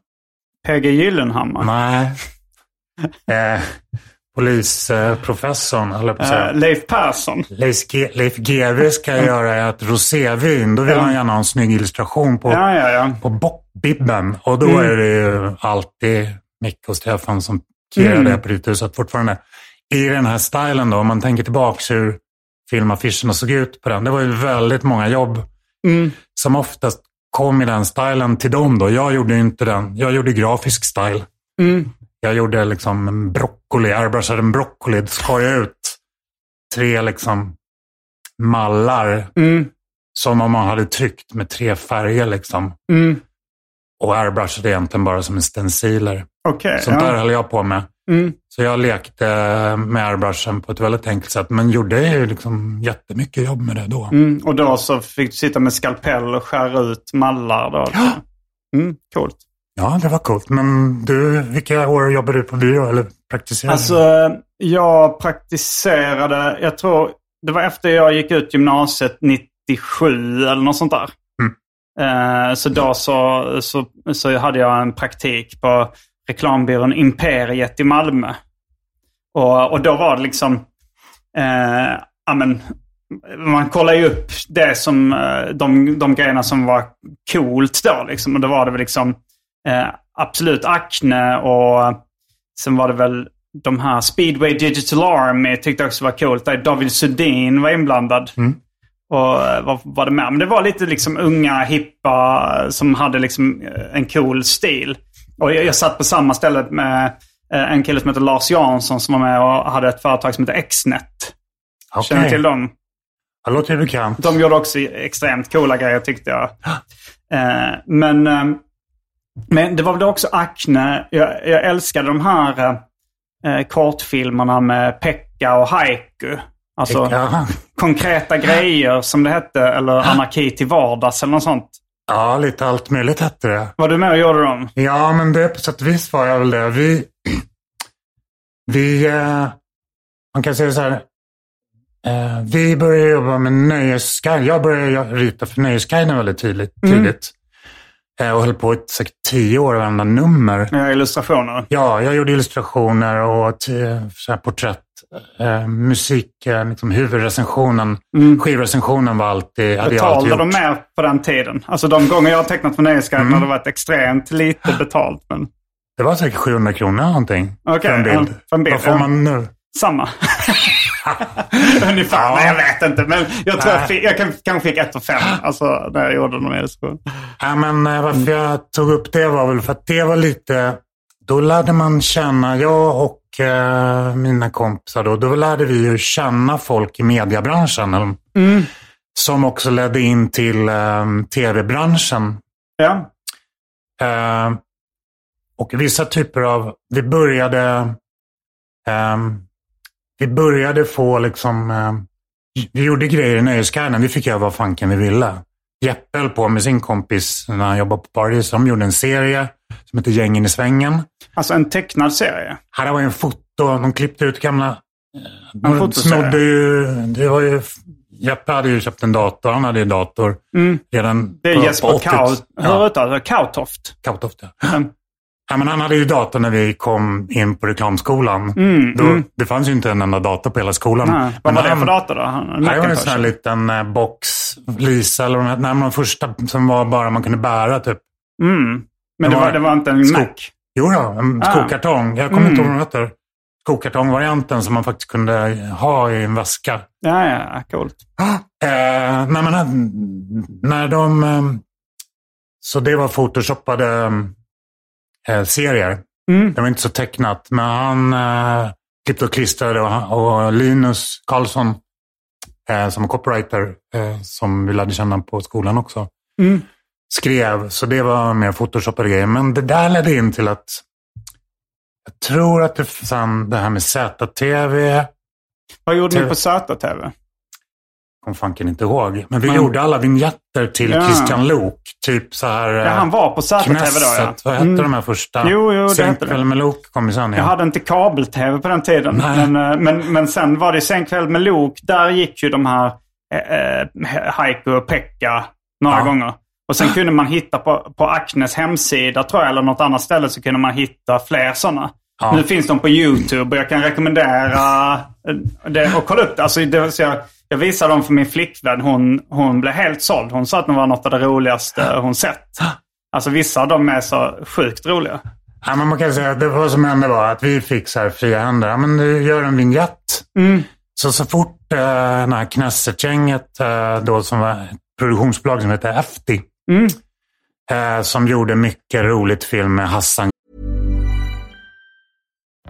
Speaker 2: PG Gyllenhammar.
Speaker 3: Nej. Eh, polisprofessorn, eh, eller på att säga.
Speaker 2: Eh, Leif Persson.
Speaker 3: Leif, G- Leif GW ska göra ett rosévin. Då vill
Speaker 2: Ja.
Speaker 3: han gärna ha en snygg illustration på,
Speaker 2: Ja, ja, ja.
Speaker 3: på bockbibben. Och då
Speaker 2: Mm.
Speaker 3: är det ju alltid Micke och Stefan som kreerar
Speaker 2: Mm.
Speaker 3: det på Rithuset fortfarande. I den här stilen då, om man tänker tillbaka hur filmaffischerna såg ut på den. Det var ju väldigt många jobb
Speaker 2: Mm.
Speaker 3: som oftast kom i den stilen till dem då. Jag gjorde ju inte den. Jag gjorde grafisk style.
Speaker 2: Mm.
Speaker 3: Jag gjorde liksom en broccoli, airbrushade en broccoli, skar jag ut tre liksom mallar
Speaker 2: Mm.
Speaker 3: som om man hade tryckt med tre färger liksom.
Speaker 2: Mm.
Speaker 3: Och airbrushade egentligen bara som en stenciler.
Speaker 2: Okej.
Speaker 3: Sånt där
Speaker 2: ja.
Speaker 3: höll jag på med.
Speaker 2: Mm.
Speaker 3: Så jag lekte med airbrushen på ett väldigt enkelt sätt. Men gjorde ju liksom jättemycket jobb med det då.
Speaker 2: Mm. Och då så fick du sitta med skalpell och skära ut mallar då? Mm. Coolt.
Speaker 3: Ja, det var coolt. Men du, vilka år jobbade du på byrå eller praktiserade?
Speaker 2: Alltså, jag praktiserade, jag tror, det var efter jag gick ut gymnasiet 97 eller något sånt där. Eh, så då så, så, så hade jag en praktik på reklambyrån Imperiet i Malmö. Och, och då var det liksom, eh, amen, man kollar ju upp det som, eh, de, de grejerna som var coolt då. Liksom. Och då var det väl liksom eh, absolut Acne och sen var det väl de här Speedway Digital Army tyckte jag också var coolt. Där David Sundin var inblandad. Och eh, vad var det med? Men det var lite liksom unga, hippa som hade liksom eh, en cool stil. Och jag, jag satt på samma ställe med en kille som heter Lars Jansson som var med och hade ett företag som heter Xnet. Känner du till dem?
Speaker 3: Det låter bekant.
Speaker 2: De gjorde också extremt coola grejer tyckte jag. Men, men det var väl också Acne. Jag, jag älskade de här eh, kortfilmerna med Pekka och Haiku. Alltså
Speaker 3: Ja.
Speaker 2: konkreta grejer som det hette. Eller Anarki till vardags eller något sånt.
Speaker 3: ja, lite allt möjligt hette det.
Speaker 2: Var du med och gjorde dem?
Speaker 3: Ja, men det på sätt och vis var jag väl det. Vi, vi eh, man kan säga så här. Eh, vi började jobba med Nöjesguiden. Jag började rita för Nöjesguiden väldigt tidigt. tidigt. Eh, och höll på i säkert tio år varenda nummer.
Speaker 2: Med illustrationer?
Speaker 3: Ja, jag gjorde illustrationer och t- så porträtt. Eh, musik, eh, liksom huvudrecensionen, skivrecensionen var alltid, hade jag alltid
Speaker 2: Betalade
Speaker 3: gjort.
Speaker 2: de mer på den tiden? Alltså de gånger jag har tecknat för Nöjesguiden
Speaker 3: Mm.
Speaker 2: har det varit extremt lite betalt. Men
Speaker 3: Det var säkert 700 kronor någonting.
Speaker 2: Okej,
Speaker 3: för en
Speaker 2: ja,
Speaker 3: bild.
Speaker 2: för en bild,
Speaker 3: Vad får
Speaker 2: ja.
Speaker 3: man nu?
Speaker 2: samma. Ungefär.
Speaker 3: Ja.
Speaker 2: Nej, jag vet inte. Men jag tror jag, fick, jag kan, kanske fick ett och fem. Alltså när jag gjorde någon illustration.
Speaker 3: Ja, men eh, varför jag tog upp det var väl för att det var lite, då lärde man känna, jag och eh, mina kompisar då, då lärde vi ju känna folk i mediebranschen. eller- Som också ledde in till eh, tv-branschen.
Speaker 2: Ja.
Speaker 3: Eh, och vissa typer av, vi började, ehm, vi började få liksom, eh, vi gjorde grejer i Nöjesguiden, vi fick göra vad fanken vi ville. Jeppe höll på med sin kompis när han jobbade på Paradis, de gjorde en serie som heter Gängen i svängen.
Speaker 2: Alltså en tecknad serie.
Speaker 3: Här var ju en foto, de klippte ut gamla, eh,
Speaker 2: En
Speaker 3: de
Speaker 2: fotoserie.
Speaker 3: snodde ju, det var ju, Jeppe hade ju köpt en dator, han hade ju dator redan
Speaker 2: Mm. Det är Jesper
Speaker 3: på 80
Speaker 2: Kaut,
Speaker 3: Ja,
Speaker 2: hur uttalas det? Kautoft.
Speaker 3: Kautoft, ja.
Speaker 2: Mm.
Speaker 3: Ja, men han hade ju dator när vi kom in på reklamskolan. Då, Det fanns ju inte en enda dator på hela skolan.
Speaker 2: Nej, vad var det för dator då? Han,
Speaker 3: Det var en sån här liten eh, box, Lisa eller vad de. Nej, de första som var bara man kunde bära typ.
Speaker 2: Mm. Men det
Speaker 3: var
Speaker 2: det var inte en. Mac?
Speaker 3: Jo då, en
Speaker 2: Ah.
Speaker 3: skokartong. Jag kommer inte ihåg vad de heter. Skokartongvarianten som man faktiskt kunde ha i en väska.
Speaker 2: Ja, ja, coolt.
Speaker 3: Eh, nej, men, eh, när de... Eh, så det var photoshoppade eh, serier.
Speaker 2: Mm.
Speaker 3: Det var inte så tecknat, men han eh, klippte och klistrade och, och Linus Karlsson eh, som copywriter eh, som vi lärde känna på skolan också
Speaker 2: Mm.
Speaker 3: skrev. Så det var mer photoshopade grejer. Men det där ledde in till att jag tror att det sen det här med ZTV,
Speaker 2: Vad gjorde ni
Speaker 3: TV.
Speaker 2: på ZTV?
Speaker 3: Kom fanken inte ihåg. Men vi
Speaker 2: Men-
Speaker 3: gjorde alla vignetter till
Speaker 2: Ja.
Speaker 3: Christian Lok. Typ så här...
Speaker 2: Ja, han var på ZTV då ja.
Speaker 3: Vad hette
Speaker 2: Mm.
Speaker 3: de här första?
Speaker 2: Jo, jo, det
Speaker 3: Sen
Speaker 2: hette det.
Speaker 3: kväll med Lok kom ju sen. Ja.
Speaker 2: Jag hade inte kabel-tv på den tiden.
Speaker 3: Nej.
Speaker 2: Men, eh, men, men sen var det Sen kväll med Lok. Där gick ju de här eh, eh, Haiku och Pekka några
Speaker 3: Ja.
Speaker 2: gånger. Och sen kunde man hitta på, på Acnes hemsida tror jag, eller något annat ställe så kunde man hitta fler sådana.
Speaker 3: Ja.
Speaker 2: Nu finns de på YouTube och jag kan rekommendera eh, det och kolla upp det. Alltså, det var så jag, visade dem för min flickvän. Hon, hon blev helt såld. Hon sa att det var något av det roligaste hon sett. Alltså vissa av dem är så sjukt roliga.
Speaker 3: Ja, men man kan säga att det vad som hände var att vi fick så här fria händer. Ja, men du gör en vignett.
Speaker 2: Mm.
Speaker 3: Så så fort eh, det här Knesset-gänget, eh, då som var ett produktionsbolag som heter Efti,
Speaker 2: Mm.
Speaker 3: eh, som gjorde mycket roligt film med Hassan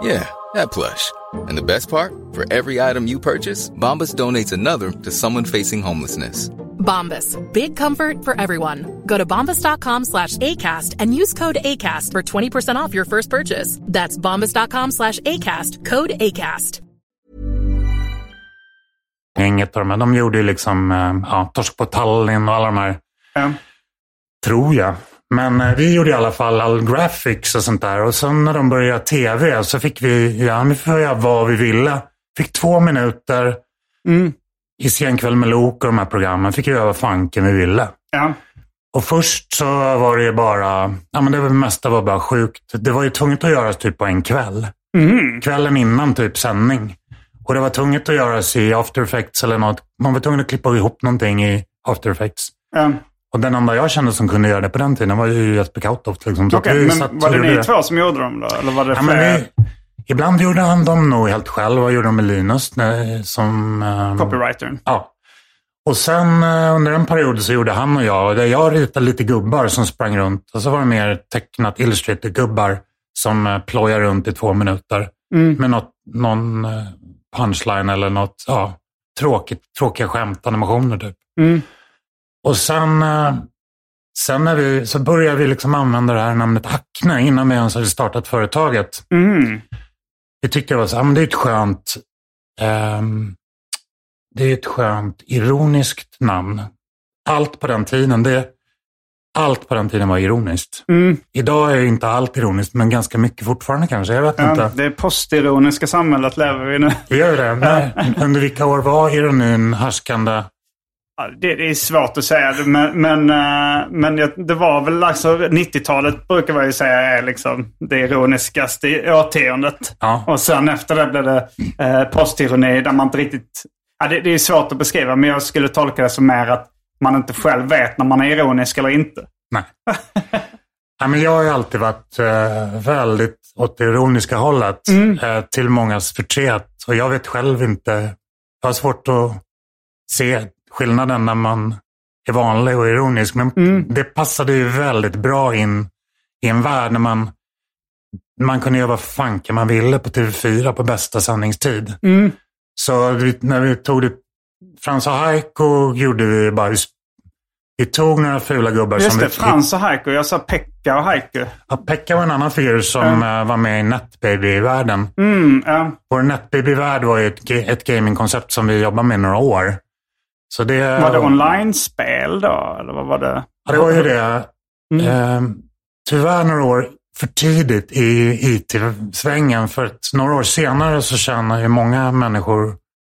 Speaker 4: Yeah, that plush. And the best part? For every item you purchase, Bombas donates another to someone facing homelessness.
Speaker 5: Bombas. Big comfort for everyone. Go to bombas.com slash ACAST and use code ACAST for 20% off your first purchase. That's bombas.com slash ACAST. Code ACAST.
Speaker 3: Inget av de här. De gjorde ju liksom eh, ja, Torsk på Tallinn och alla de här.
Speaker 2: Ja.
Speaker 3: Tror jag. Men eh, vi gjorde i alla fall all graphics och sånt där. Och sen när de började göra tv så fick vi, ja, vi får göra vad vi ville. Fick två minuter
Speaker 2: Mm.
Speaker 3: i Senkväll med Lok och de här programmen. Fick göra vad fanken vi ville.
Speaker 2: Ja.
Speaker 3: Och först så var det ju bara, ja men det var- mesta var bara sjukt. Det var ju tvunget att göras typ på en kväll.
Speaker 2: Mhm.
Speaker 3: Kvällen innan typ sändning. Och det var tvunget att göras i After Effects eller något. Man var tvungen att klippa ihop någonting i After Effects.
Speaker 2: Ja.
Speaker 3: Och den enda jag kände som kunde göra det på den tiden var ju Jesper Kautoft. Liksom.
Speaker 2: Okej,
Speaker 3: vi
Speaker 2: men
Speaker 3: satt
Speaker 2: var
Speaker 3: och
Speaker 2: det ni två som gjorde dem då? Eller var det
Speaker 3: Ja,
Speaker 2: fler?
Speaker 3: vi, ibland gjorde han dem nog helt själv. Vad gjorde de med Linus? Nej, som, ehm,
Speaker 2: Copywritern?
Speaker 3: Ja. Och sen eh, under en period så gjorde han och jag, där jag ritade lite gubbar som sprang runt. Och så var det mer tecknat illustrated-gubbar som eh, plojade runt i två minuter. Med något, någon eh, punchline eller något ja, tråkigt, tråkiga skämt, animationer typ.
Speaker 2: Mm.
Speaker 3: Och sen, eh, sen när vi, så började vi liksom använda det här namnet Acne innan vi ens hade startat företaget.
Speaker 2: Mm.
Speaker 3: Vi tyckte det var så, ja, men det är ett skönt, ehm, det är ett skönt ironiskt namn. Allt på den tiden, det, allt på den tiden var ironiskt.
Speaker 2: Mm.
Speaker 3: Idag är inte allt ironiskt, men ganska mycket fortfarande kanske. Jag vet
Speaker 2: Ja,
Speaker 3: inte.
Speaker 2: det det samhället lever vi nu.
Speaker 3: Det gör det. Nej. Under vilka år var ironin härskande?
Speaker 2: Ja, Det, det är svårt att säga, men, men, eh, men det var väl alltså 90-talet brukar man ju säga är liksom det ironiskaste i årtiondet.
Speaker 3: Ja.
Speaker 2: Och sen efter det blev det eh, postironi där man inte riktigt... Ja, det, det är svårt att beskriva, men jag skulle tolka det som mer att man inte själv vet när man är ironisk eller inte.
Speaker 3: Nej. Nej, men jag har ju alltid varit eh, väldigt åt det ironiska hållet. Eh, till mångas förtret. Och jag vet själv inte. Jag har svårt att se skillnaden när man är vanlig och ironisk. Men det passade ju väldigt bra in i en värld när man, man kunde göra vad fanken man ville på TV4 på bästa sändningstid. Så vi, när vi tog det, Frans och Heiko gjorde vi bara, vi, tog några fula gubbar
Speaker 2: Just
Speaker 3: som
Speaker 2: det,
Speaker 3: vi,
Speaker 2: Frans och Heiko. Jag sa Pekka och Heiko.
Speaker 3: Ja, Pekka var en annan figur som eh, var med i NetBaby-världen.
Speaker 2: Mm, ja.
Speaker 3: Vår NetBaby-värld var ju ett, ett gamingkoncept som vi jobbade med några år. Så det,
Speaker 2: Var det online-spel då? Eller vad var det?
Speaker 3: Ja, det var ju det. Eh, tyvärr några år för tidigt i IT-svängen. För att några år senare så tjänar ju många människor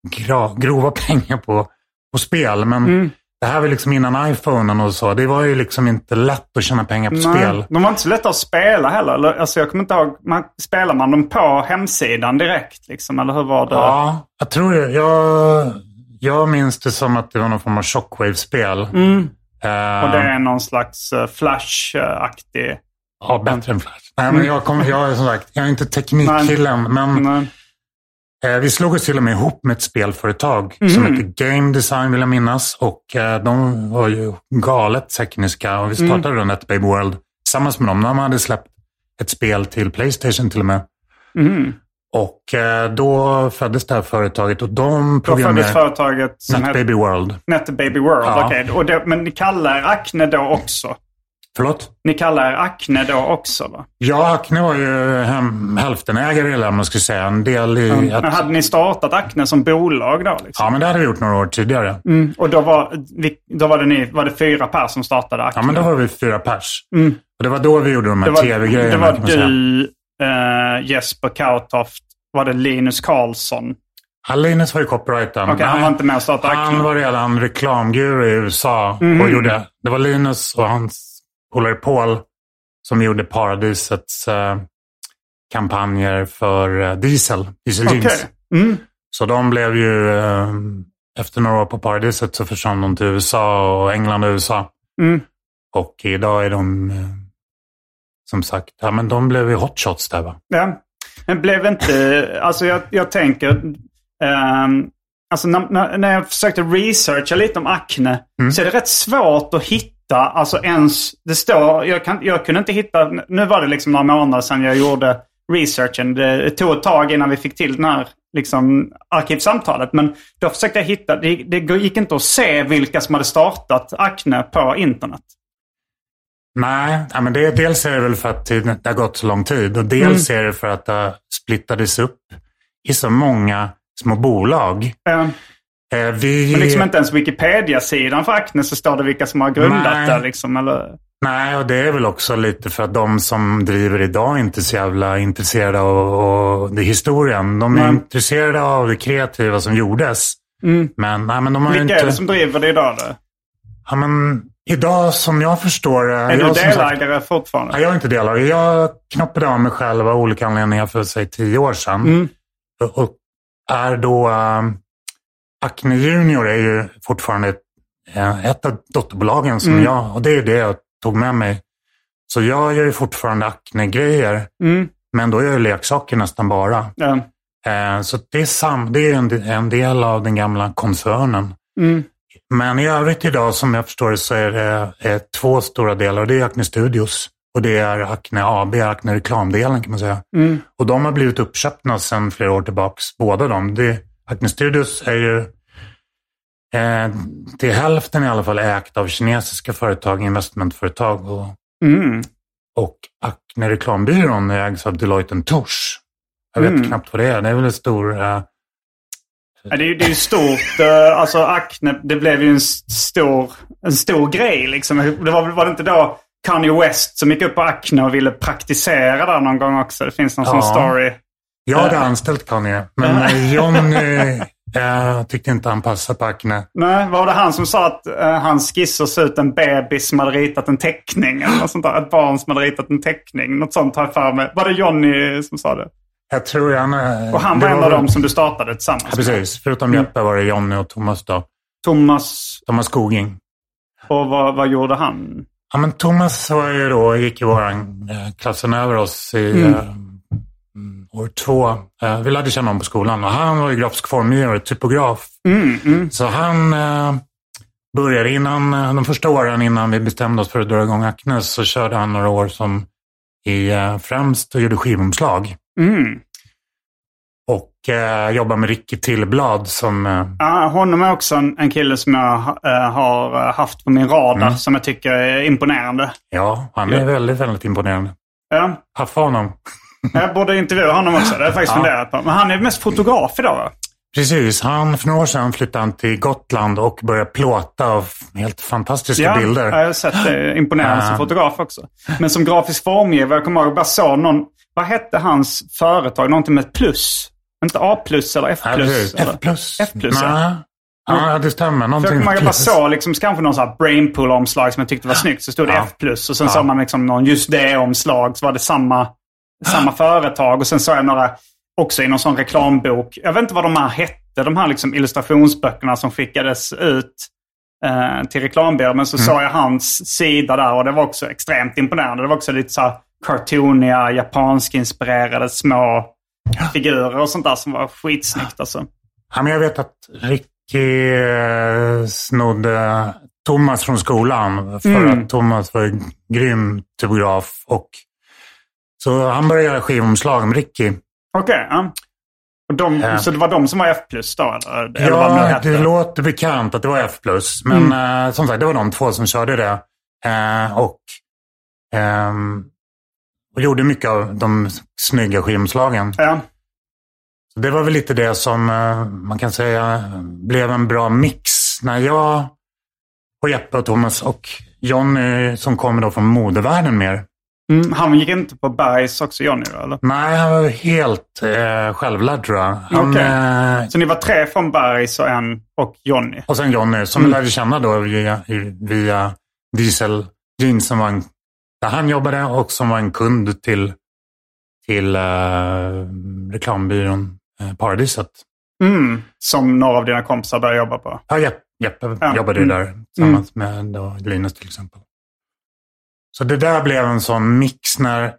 Speaker 3: gra, grova pengar på, på spel. Men det här var liksom innan iPhonen och så. Det var ju liksom inte lätt att tjäna pengar på spel.
Speaker 2: De var inte så lätta att spela heller. Eller, Alltså jag kommer inte ihåg. Man, spelar man dem på hemsidan direkt? Liksom, eller hur var det?
Speaker 3: Ja, jag tror det. Jag, jag minns det som att det var någon form av shockwave-spel. Eh,
Speaker 2: Och det är någon slags uh, Flash-aktig...
Speaker 3: Ja, bättre än Flash. Nej, men jag, kom, jag är som sagt, jag är inte teknikkillen, men
Speaker 2: Nej.
Speaker 3: eh, vi slog oss till och med ihop med ett spelföretag som hette Game Design vill jag minnas. Och eh, de var ju galet tekniska och vi startade mm. NetBabe World tillsammans med dem. De hade släppt ett spel till Playstation till och med. Och eh, då föddes det här företaget och de
Speaker 2: Då föddes företaget
Speaker 3: NetBaby World.
Speaker 2: NetBaby World.
Speaker 3: Ja.
Speaker 2: okej. Det, men ni kallar er Acne då också?
Speaker 3: Förlåt?
Speaker 2: Ni kallar er Acne då också va?
Speaker 3: Ja, Acne var ju hem, hälftenägare eller man skulle säga. En del i... att-
Speaker 2: Men hade ni startat Acne som bolag då? Liksom?
Speaker 3: Ja, men det hade vi gjort några år tidigare.
Speaker 2: Mm. Och då var, då var det ni, var det fyra personer som startade Acne?
Speaker 3: Ja, men då var vi fyra pers. Och det var då vi gjorde de här tv-grejerna.
Speaker 2: det var du, eh, Jesper Kautoft, var det Linus Karlsson?
Speaker 3: Ja, Linus var ju copywritern.
Speaker 2: Okej, han var inte med och startade
Speaker 3: Han var redan reklamguru i USA.
Speaker 2: Mhm.
Speaker 3: Och gjorde, det var Linus och hans polare Paul som gjorde Paradisets eh, kampanjer för eh, diesel, diesel
Speaker 2: Okej.
Speaker 3: jeans.
Speaker 2: Mm.
Speaker 3: Så de blev ju eh, efter några år på Paradiset så försvann de till USA och England och USA.
Speaker 2: Mm.
Speaker 3: Och idag är de, eh, som sagt, ja men de blev ju hotshots där va?
Speaker 2: Ja. Men blev inte... Alltså jag, jag tänker... ehm, alltså när, när, jag försökte researcha lite om akne så är det rätt svårt att hitta. Alltså ens... Det står... Jag, kan, jag kunde inte hitta... Nu var det liksom några månader sedan jag gjorde researchen. Det tog ett tag innan vi fick till den här liksom, arkivsamtalet. Men då försökte jag hitta... Det, det gick inte att se vilka som hade startat akne på internet.
Speaker 3: Nej, ja, men det, dels är det väl för att det har gått så lång tid och dels är det för att det splittades upp i så många små bolag.
Speaker 2: Eh,
Speaker 3: Eh, vi,
Speaker 2: Men liksom inte ens Wikipedia-sidan för Acne så står det vilka som har grundat
Speaker 3: Nej.
Speaker 2: det. Liksom, eller...
Speaker 3: Nej, och det är väl också lite för att de som driver idag inte är så jävla intresserade av, av det historien. De är
Speaker 2: Nej.
Speaker 3: intresserade av det kreativa som gjordes. Men, nej, men de har
Speaker 2: Vilka
Speaker 3: inte...
Speaker 2: är det som driver det idag då?
Speaker 3: ja, men, idag som jag förstår det...
Speaker 2: Är du
Speaker 3: jag, sagt-
Speaker 2: delägare fortfarande?
Speaker 3: Nej, jag är inte delägare. Jag knoppade av mig själv av olika anledningar för säg tio år sedan.
Speaker 2: Mm.
Speaker 3: Och, är då... Uh, Acne Junior är ju fortfarande ett, eh, ett av dotterbolagen som
Speaker 2: Mm.
Speaker 3: jag... Och det är det jag tog med mig. Så jag gör ju fortfarande Acne-grejer.
Speaker 2: Mm.
Speaker 3: Men då gör jag leksaker nästan bara.
Speaker 2: Ja.
Speaker 3: Eh, så det är, sam, det är en, en del av den gamla koncernen.
Speaker 2: Mm.
Speaker 3: Men i övrigt idag som jag förstår det så är det eh, två stora delar. Det är Acne Studios och det är Acne AB, Acne reklamdelen kan man säga.
Speaker 2: Mm.
Speaker 3: Och de har blivit uppköpta sedan flera år tillbaks, båda de. Det, Acne Studios är ju eh, till hälften i alla fall ägt av kinesiska företag, investmentföretag. Och,
Speaker 2: Mm.
Speaker 3: och Acne reklambyrån ägs av Deloitte Touche. Jag vet
Speaker 2: Mm.
Speaker 3: knappt vad det är. Det är väl en stor... Eh,
Speaker 2: Ja, det, är, det är ju stort. eh, alltså Acne, det blev ju en stor, en stor grej liksom. Det var, var det inte då Kanye West som gick upp på Acne och ville praktisera där någon gång också? Det finns någon sån
Speaker 3: Ja.
Speaker 2: story.
Speaker 3: jag hade anställt Kanye, men eh, Johnny eh, tyckte inte han passade på Acne.
Speaker 2: Nej, var det han som sa att uh, hans skisser såg ut en bebis som hade ritat en teckning? Eller något sånt där. Ett barn som hade ritat en teckning. Något sånt har jag för mig. Var det Johnny som sa det?
Speaker 3: Jag tror han... eh,
Speaker 2: Och han var en av dem som du startade tillsammans
Speaker 3: Ja, precis. Förutom Jeppe var det Jonny och Thomas då.
Speaker 2: Thomas.
Speaker 3: Thomas Skoging.
Speaker 2: Och vad, vad gjorde han?
Speaker 3: Ja, men Thomas var ju då, gick i våran eh, klassen över oss i
Speaker 2: Mm.
Speaker 3: eh, mm, år två. Eh, vi lärde känna honom på skolan och han var ju grafisk formgivare, typograf.
Speaker 2: Mm, mm.
Speaker 3: Så han eh, började innan, eh, de första åren innan vi bestämde oss för att dra igång Acne så körde han några år som i främst och gjorde skivomslag.
Speaker 2: Mm.
Speaker 3: Och eh, jobbade med Ricky Tillblad som eh,
Speaker 2: Ja, honom är också en, en kille som jag eh, har eh, haft på min radar
Speaker 3: Mm.
Speaker 2: som jag tycker är imponerande.
Speaker 3: Ja, han är väldigt, väldigt imponerande.
Speaker 2: Ja,
Speaker 3: Haffa honom.
Speaker 2: jag borde intervjua honom också. Det har jag faktiskt
Speaker 3: Ja.
Speaker 2: funderat på. Men han är mest fotograf idag va?
Speaker 3: Precis, han, för några år sedan flyttade han till Gotland och började plåta av helt fantastiska
Speaker 2: Ja,
Speaker 3: bilder.
Speaker 2: jag har sett det. Imponerande som
Speaker 3: Ja.
Speaker 2: fotograf också. Men som grafisk formgivare, jag kommer ihåg, jag bara såg någon, vad hette hans företag? Någonting med plus? Inte A plus eller F plus?
Speaker 3: F plus.
Speaker 2: F plus, ja.
Speaker 3: Ja, det stämmer.
Speaker 2: För jag
Speaker 3: Någonting
Speaker 2: jag bara
Speaker 3: plus.
Speaker 2: såg liksom, kanske någon sån här brainpool-omslag som jag tyckte var snyggt. Så stod det
Speaker 3: Ja.
Speaker 2: F plus och sen
Speaker 3: Ja.
Speaker 2: såg man liksom någon just det-omslag. Så var det samma, samma företag. Och sen såg jag några också i någon sån reklambok. Jag vet inte vad de här hette. De här liksom illustrationsböckerna som skickades ut eh, till reklambyrån. Men så
Speaker 3: Mm.
Speaker 2: såg jag hans sida där och det var också extremt imponerande. Det var också lite så här cartooniga, japansk-inspirerade små figurer och sånt där som var skitsnyggt alltså.
Speaker 3: Ja, men jag vet att Ricky eh, snodde Thomas från skolan. För
Speaker 2: Mm.
Speaker 3: att Thomas var en grym typograf. Och så han började göra skivomslag med Ricky.
Speaker 2: Okej, ja. Och de,
Speaker 3: Ja.
Speaker 2: Så det var de som var F plus då? Eller, eller vad det nu
Speaker 3: Ja,
Speaker 2: hette?
Speaker 3: det låter bekant att det var F+. Men
Speaker 2: Mm.
Speaker 3: eh, som sagt, det var de två som körde det. Eh, och, ehm, och gjorde mycket av de snygga skivomslagen.
Speaker 2: Ja.
Speaker 3: Så det var väl lite det som eh, man kan säga blev en bra mix. När jag och Jeppe och Thomas och Jonny som kommer då från modevärlden mer.
Speaker 2: Mm, han gick inte på Bergs också, Johnny? då, Eller?
Speaker 3: Nej, han var helt eh, självlärd tror jag. Han,
Speaker 2: Okej.
Speaker 3: eh,
Speaker 2: Så ni var tre från Bergs och en och Johnny?
Speaker 3: Och sen Jonny som
Speaker 2: Mm.
Speaker 3: vi lärde känna då via, via Diesel Jeans som var en, där han jobbade och som var en kund till, till eh, reklambyrån eh, Paradiset.
Speaker 2: Mm. Som några av dina kompisar börjar jobba på.
Speaker 3: Ja, Jeppe, Jeppe
Speaker 2: Ja,
Speaker 3: jobbade ju
Speaker 2: mm.
Speaker 3: där tillsammans med då Linus till exempel. Så det där blev en sån mix när,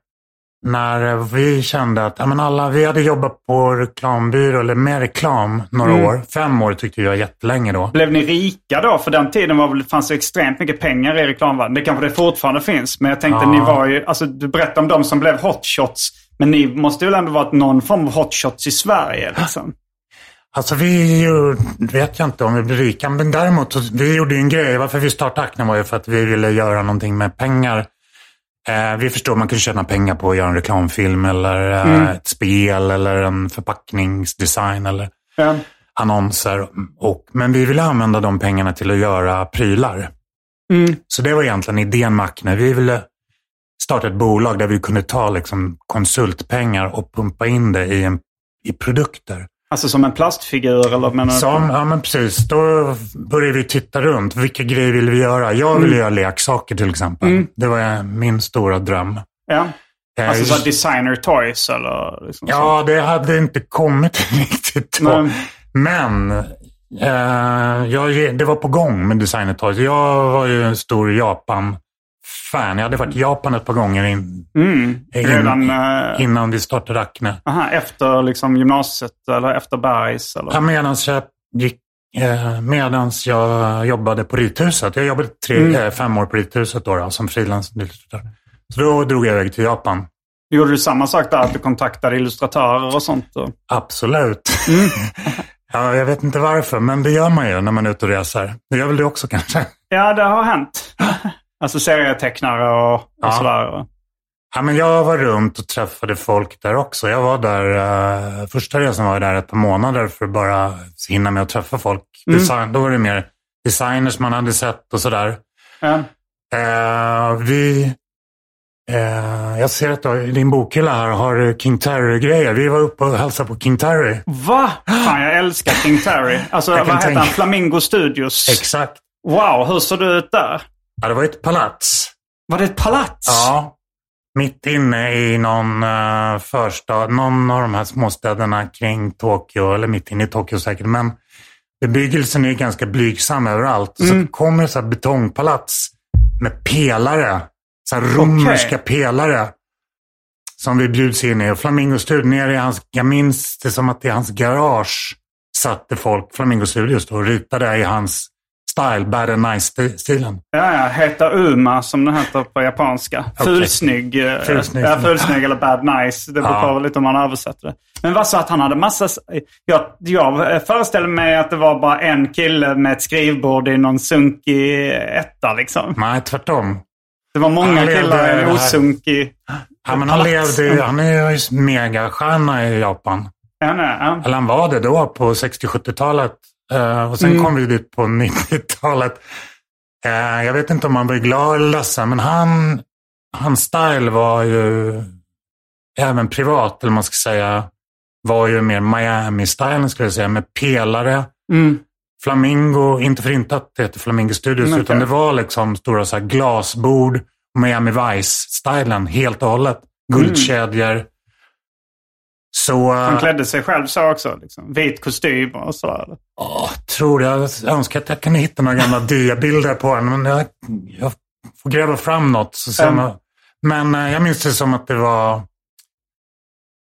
Speaker 3: när vi kände att ja, men alla, vi hade jobbat på reklambyrå eller med reklam några
Speaker 2: Mm.
Speaker 3: år. Fem år tyckte jag jättelänge då.
Speaker 2: Blev ni rika då? För den tiden var fanns det extremt mycket pengar i reklamvärlden. Det kanske det fortfarande finns. Men jag tänkte
Speaker 3: Ja.
Speaker 2: ni var ju, alltså du berättade om de som blev hotshots. Men ni måste väl ändå varit någon form av hotshots i Sverige liksom?
Speaker 3: Alltså vi ju- vet jag inte om vi blir rika, men däremot vi gjorde ju en grej. Varför vi startade Acne var ju för att vi ville göra någonting med pengar. Eh, vi förstår man kunde tjäna pengar på att göra en reklamfilm eller eh,
Speaker 2: Mm.
Speaker 3: ett spel eller en förpackningsdesign eller
Speaker 2: Ja.
Speaker 3: annonser. Och, men vi ville använda de pengarna till att göra prylar.
Speaker 2: Mm.
Speaker 3: Så det var egentligen idén med Acne. Vi ville starta ett bolag där vi kunde ta liksom, konsultpengar och pumpa in det i, en, i produkter.
Speaker 2: Alltså som en plastfigur eller menar du?
Speaker 3: Som, ja men precis, då började vi titta runt. Vilka grejer vill vi göra? Jag ville göra leksaker till exempel. Det var min stora dröm.
Speaker 2: Ja. Alltså så designer toys eller liksom så.
Speaker 3: ja, det hade inte kommit riktigt då.
Speaker 2: Nej.
Speaker 3: Men eh, jag, det var på gång med Designer Toys. Jag var ju en stor Japan-fan. Jag hade varit i Japan ett par gånger in,
Speaker 2: Mm.
Speaker 3: in,
Speaker 2: Redan eh,
Speaker 3: innan vi startade Acne.
Speaker 2: aha, efter liksom gymnasiet eller efter Bergs? Eller?
Speaker 3: Ja, medans jag gick eh, medans jag jobbade på Rithuset. Jag jobbade tre,
Speaker 2: Mm.
Speaker 3: eh, fem år på Rithuset då, då, som frilansillustratör. Så då drog jag iväg till Japan.
Speaker 2: Gjorde du samma sak där? Att du kontaktade illustratörer och sånt? Och...
Speaker 3: Absolut.
Speaker 2: Mm.
Speaker 3: ja, jag vet inte varför, men det gör man ju när man är ute och reser. Det gör väl du också kanske?
Speaker 2: Ja, det har hänt. alltså serietecknare och, och
Speaker 3: Ja.
Speaker 2: sådär.
Speaker 3: Ja, men jag var runt och träffade folk där också. Jag var där, eh, första resan var jag där ett par månader för att bara hinna med att träffa folk.
Speaker 2: Mm.
Speaker 3: Design, då var det mer designers man hade sett och sådär.
Speaker 2: Ja.
Speaker 3: Eh, vi, eh, jag ser att du, i din bokhylla här har du King Terry-grejer. Vi var uppe och hälsade på King Terry.
Speaker 2: Va? Fan, jag älskar King Terry. Alltså,
Speaker 3: Jag
Speaker 2: vad heter han? Flamingo Studios.
Speaker 3: Exakt.
Speaker 2: Wow, hur såg det ut där?
Speaker 3: Ja, det var ett palats.
Speaker 2: Var det ett palats?
Speaker 3: Ja. Mitt inne i någon uh, förstad, någon av de här småstäderna kring Tokyo, eller mitt inne i Tokyo säkert. Men bebyggelsen är ganska blygsam överallt. Så
Speaker 2: Mm.
Speaker 3: det kommer så här betongpalats med pelare. Så här romerska pelare. Som vi bjuds in i. Och Flamingo Studio, nere i hans, jag minns det som att i hans garage satte folk, Flamingo Studios då, och ritade i hans style, bad and nice-stilen.
Speaker 2: Ja, ja. Heta Uma som den heter på japanska.
Speaker 3: Okej.
Speaker 2: Fulsnygg. eh,
Speaker 3: Fulsnygg.
Speaker 2: Ja, fulsnygg eller bad nice. Det beror
Speaker 3: Ja.
Speaker 2: på lite om man översätter det. Men vad så att han hade massa... Jag, jag föreställer mig att det var bara en kille med ett skrivbord i någon sunkig etta liksom.
Speaker 3: Nej, tvärtom.
Speaker 2: Det var många killar i en osunkig...
Speaker 3: Ja, men han, levde, ju- han är ju megastjärna i Japan.
Speaker 2: Ja, nej, ja.
Speaker 3: Eller han var det då på 60-70-talet. Eh, och sen
Speaker 2: Mm.
Speaker 3: kom vi dit på 90-talet. Eh, jag vet inte om han var glad eller ledsen, men han, hans style var ju, även privat, eller man ska säga, var ju mer Miami-stylen skulle jag säga, med pelare.
Speaker 2: Mm.
Speaker 3: Flamingo, inte för inte att det heter Flamingo Studios,
Speaker 2: Mm, okej.
Speaker 3: utan det var liksom stora så här glasbord, Miami Vice-stylen helt och hållet. Guldkedjor. Så,
Speaker 2: Han
Speaker 3: äh,
Speaker 2: klädde sig själv så också. Liksom. Vit kostym och sådär.
Speaker 3: åh, tror jag, jag önskar att jag kunde hitta några gamla diabilder på honom, men jag, jag får gräva fram något. Så ser
Speaker 2: Mm.
Speaker 3: men äh, jag minns det som att det var,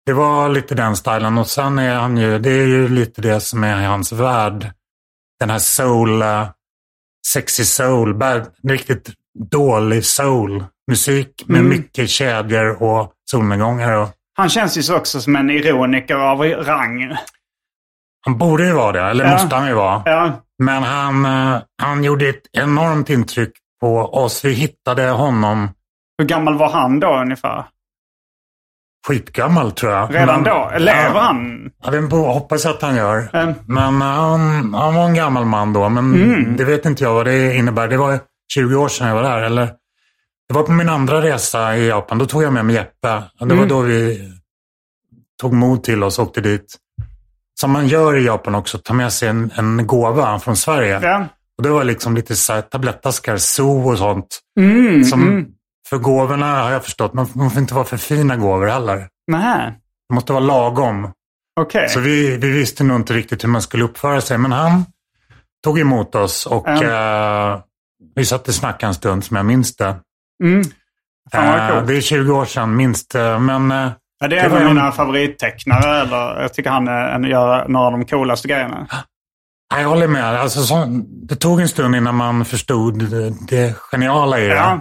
Speaker 3: det var lite den stilen och sen är han ju, det är ju lite det som är hans värld. Den här soul, äh, sexy soul, riktigt dålig soul. Musik med
Speaker 2: Mm.
Speaker 3: mycket kedjor och solnedgångar. Och,
Speaker 2: Han känns ju så också som en ironiker av rang.
Speaker 3: han borde ju vara det, eller
Speaker 2: Ja.
Speaker 3: måste han ju vara.
Speaker 2: Ja,
Speaker 3: Men han, eh, han gjorde ett enormt intryck på oss. Vi hittade honom
Speaker 2: hur gammal var han då ungefär?
Speaker 3: skitgammal tror jag.
Speaker 2: Redan
Speaker 3: Men-
Speaker 2: då? Lever
Speaker 3: ja,
Speaker 2: han?
Speaker 3: Ja, det hoppas jag att han gör.
Speaker 2: Mm.
Speaker 3: Men han, han var en gammal man då. Men
Speaker 2: Mm.
Speaker 3: det vet inte jag vad det innebär. Det var 20 år sedan jag var där. Eller, det var på min andra resa i Japan. Då tog jag med mig Jeppe. Det var
Speaker 2: Mm.
Speaker 3: då vi tog mod till oss och åkte dit. Som man gör i Japan också, ta med sig en, en gåva från Sverige.
Speaker 2: Ja.
Speaker 3: Och det var liksom lite så här tablettaskar, zoo och sånt.
Speaker 2: Mm,
Speaker 3: Som,
Speaker 2: mm.
Speaker 3: För gåvorna har jag förstått, man, man får inte vara för fina gåvor heller.
Speaker 2: Nej.
Speaker 3: Det måste vara lagom.
Speaker 2: Okej.
Speaker 3: Så vi, vi visste nog inte riktigt hur man skulle uppföra sig. Men han tog emot oss och eh, vi satt och snackade en stund som jag minns det.
Speaker 2: Mm. Fan
Speaker 3: Eh, det är 20 år sedan minst. eh, Men eh,
Speaker 2: Ja, det är en av mina favorittecknare. Eller, jag tycker han är, en- gör några av de coolaste grejerna.
Speaker 3: jag håller med. Alltså, så, det tog en stund innan man förstod det, det geniala i det.
Speaker 2: Ja.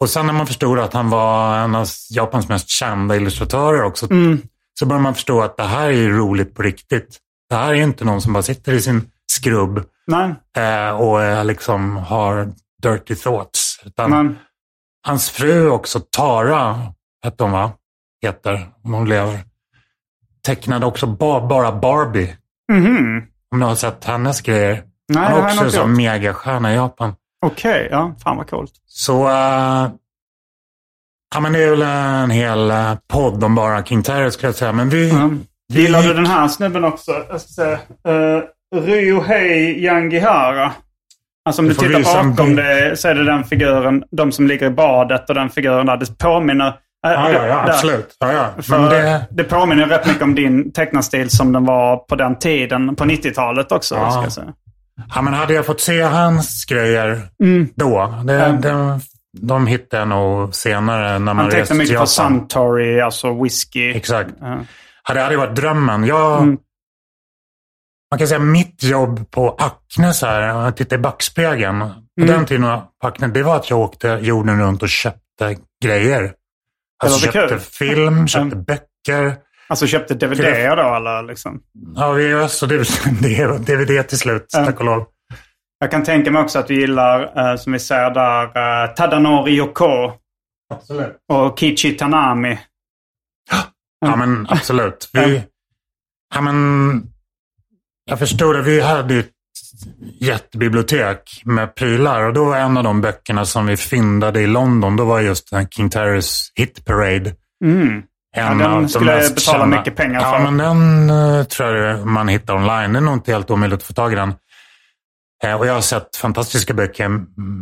Speaker 3: Och sen när man förstod att han var en av Japans mest kända illustratörer också.
Speaker 2: Mm.
Speaker 3: Så började man förstå att det här är roligt på riktigt. Det här är inte någon som bara sitter i sin skrubb
Speaker 2: Nej,
Speaker 3: eh, och liksom har dirty thoughts. Utan
Speaker 2: men,
Speaker 3: Hans fru också, Tara, hette hon va? Heter, om hon lever. Tecknade också ba, bara Barbie.
Speaker 2: mhm.
Speaker 3: Om ni har sett hennes grejer.
Speaker 2: Nej,
Speaker 3: Han är också en sån megastjärna i Japan.
Speaker 2: Okej, ja. Fan vad coolt.
Speaker 3: Så eh, ja, men det är väl en hel eh, podd om bara King Terror skulle jag säga. Men vi,
Speaker 2: Mm.
Speaker 3: vi
Speaker 2: Gillar du den här snubben också? Jag ska säga. Uh, Ryohei Yangihara. Alltså om
Speaker 3: Du
Speaker 2: du, tittar bakom det så är det den figuren, de som ligger i badet och den figuren där. Det påminner... äh,
Speaker 3: Ja, ja, ja absolut. Ja, ja. Men
Speaker 2: det...
Speaker 3: det,
Speaker 2: det påminner rätt mycket om din tecknarstil som den var på den tiden, på 90-talet också.
Speaker 3: Ja.
Speaker 2: Ska jag säga.
Speaker 3: ja, men hade jag fått se hans grejer
Speaker 2: Mm.
Speaker 3: då, det,
Speaker 2: Mm.
Speaker 3: de, de hittade jag nog senare när man
Speaker 2: Han
Speaker 3: till
Speaker 2: mycket på. Suntory, alltså whisky.
Speaker 3: Exakt.
Speaker 2: Ja,
Speaker 3: det hade varit drömmen. Jag,
Speaker 2: Mm.
Speaker 3: Man kan säga mitt jobb på Acne, så här, jag tittar i backspegeln. På
Speaker 2: Mm.
Speaker 3: den tiden på Acne, det var att jag åkte jorden runt och köpte grejer. Alltså köpte
Speaker 2: kul.
Speaker 3: film, köpte
Speaker 2: Mm.
Speaker 3: böcker.
Speaker 2: Alltså köpte DVD då eller liksom?
Speaker 3: Ja, VHS och DVD, till slut,
Speaker 2: Mm.
Speaker 3: tack och lov.
Speaker 2: Jag kan tänka mig också att vi gillar, eh, som vi säger där, eh, Tadanori Yoko
Speaker 3: Absolut.
Speaker 2: och Kichi Tanami.
Speaker 3: Ja, men absolut. Vi, ja, men, jag förstod att vi hade ett jättebibliotek med prylar och då var en av de böckerna som vi fyndade i London, då var just den King Terrors Hit Parade.
Speaker 2: Mm.
Speaker 3: En
Speaker 2: den
Speaker 3: av de
Speaker 2: skulle betala
Speaker 3: kända.
Speaker 2: mycket pengar
Speaker 3: ja,
Speaker 2: för.
Speaker 3: men den eh, tror jag man hittar online. Det är nog inte helt omöjligt att få tag i den. Eh, och jag har sett fantastiska böcker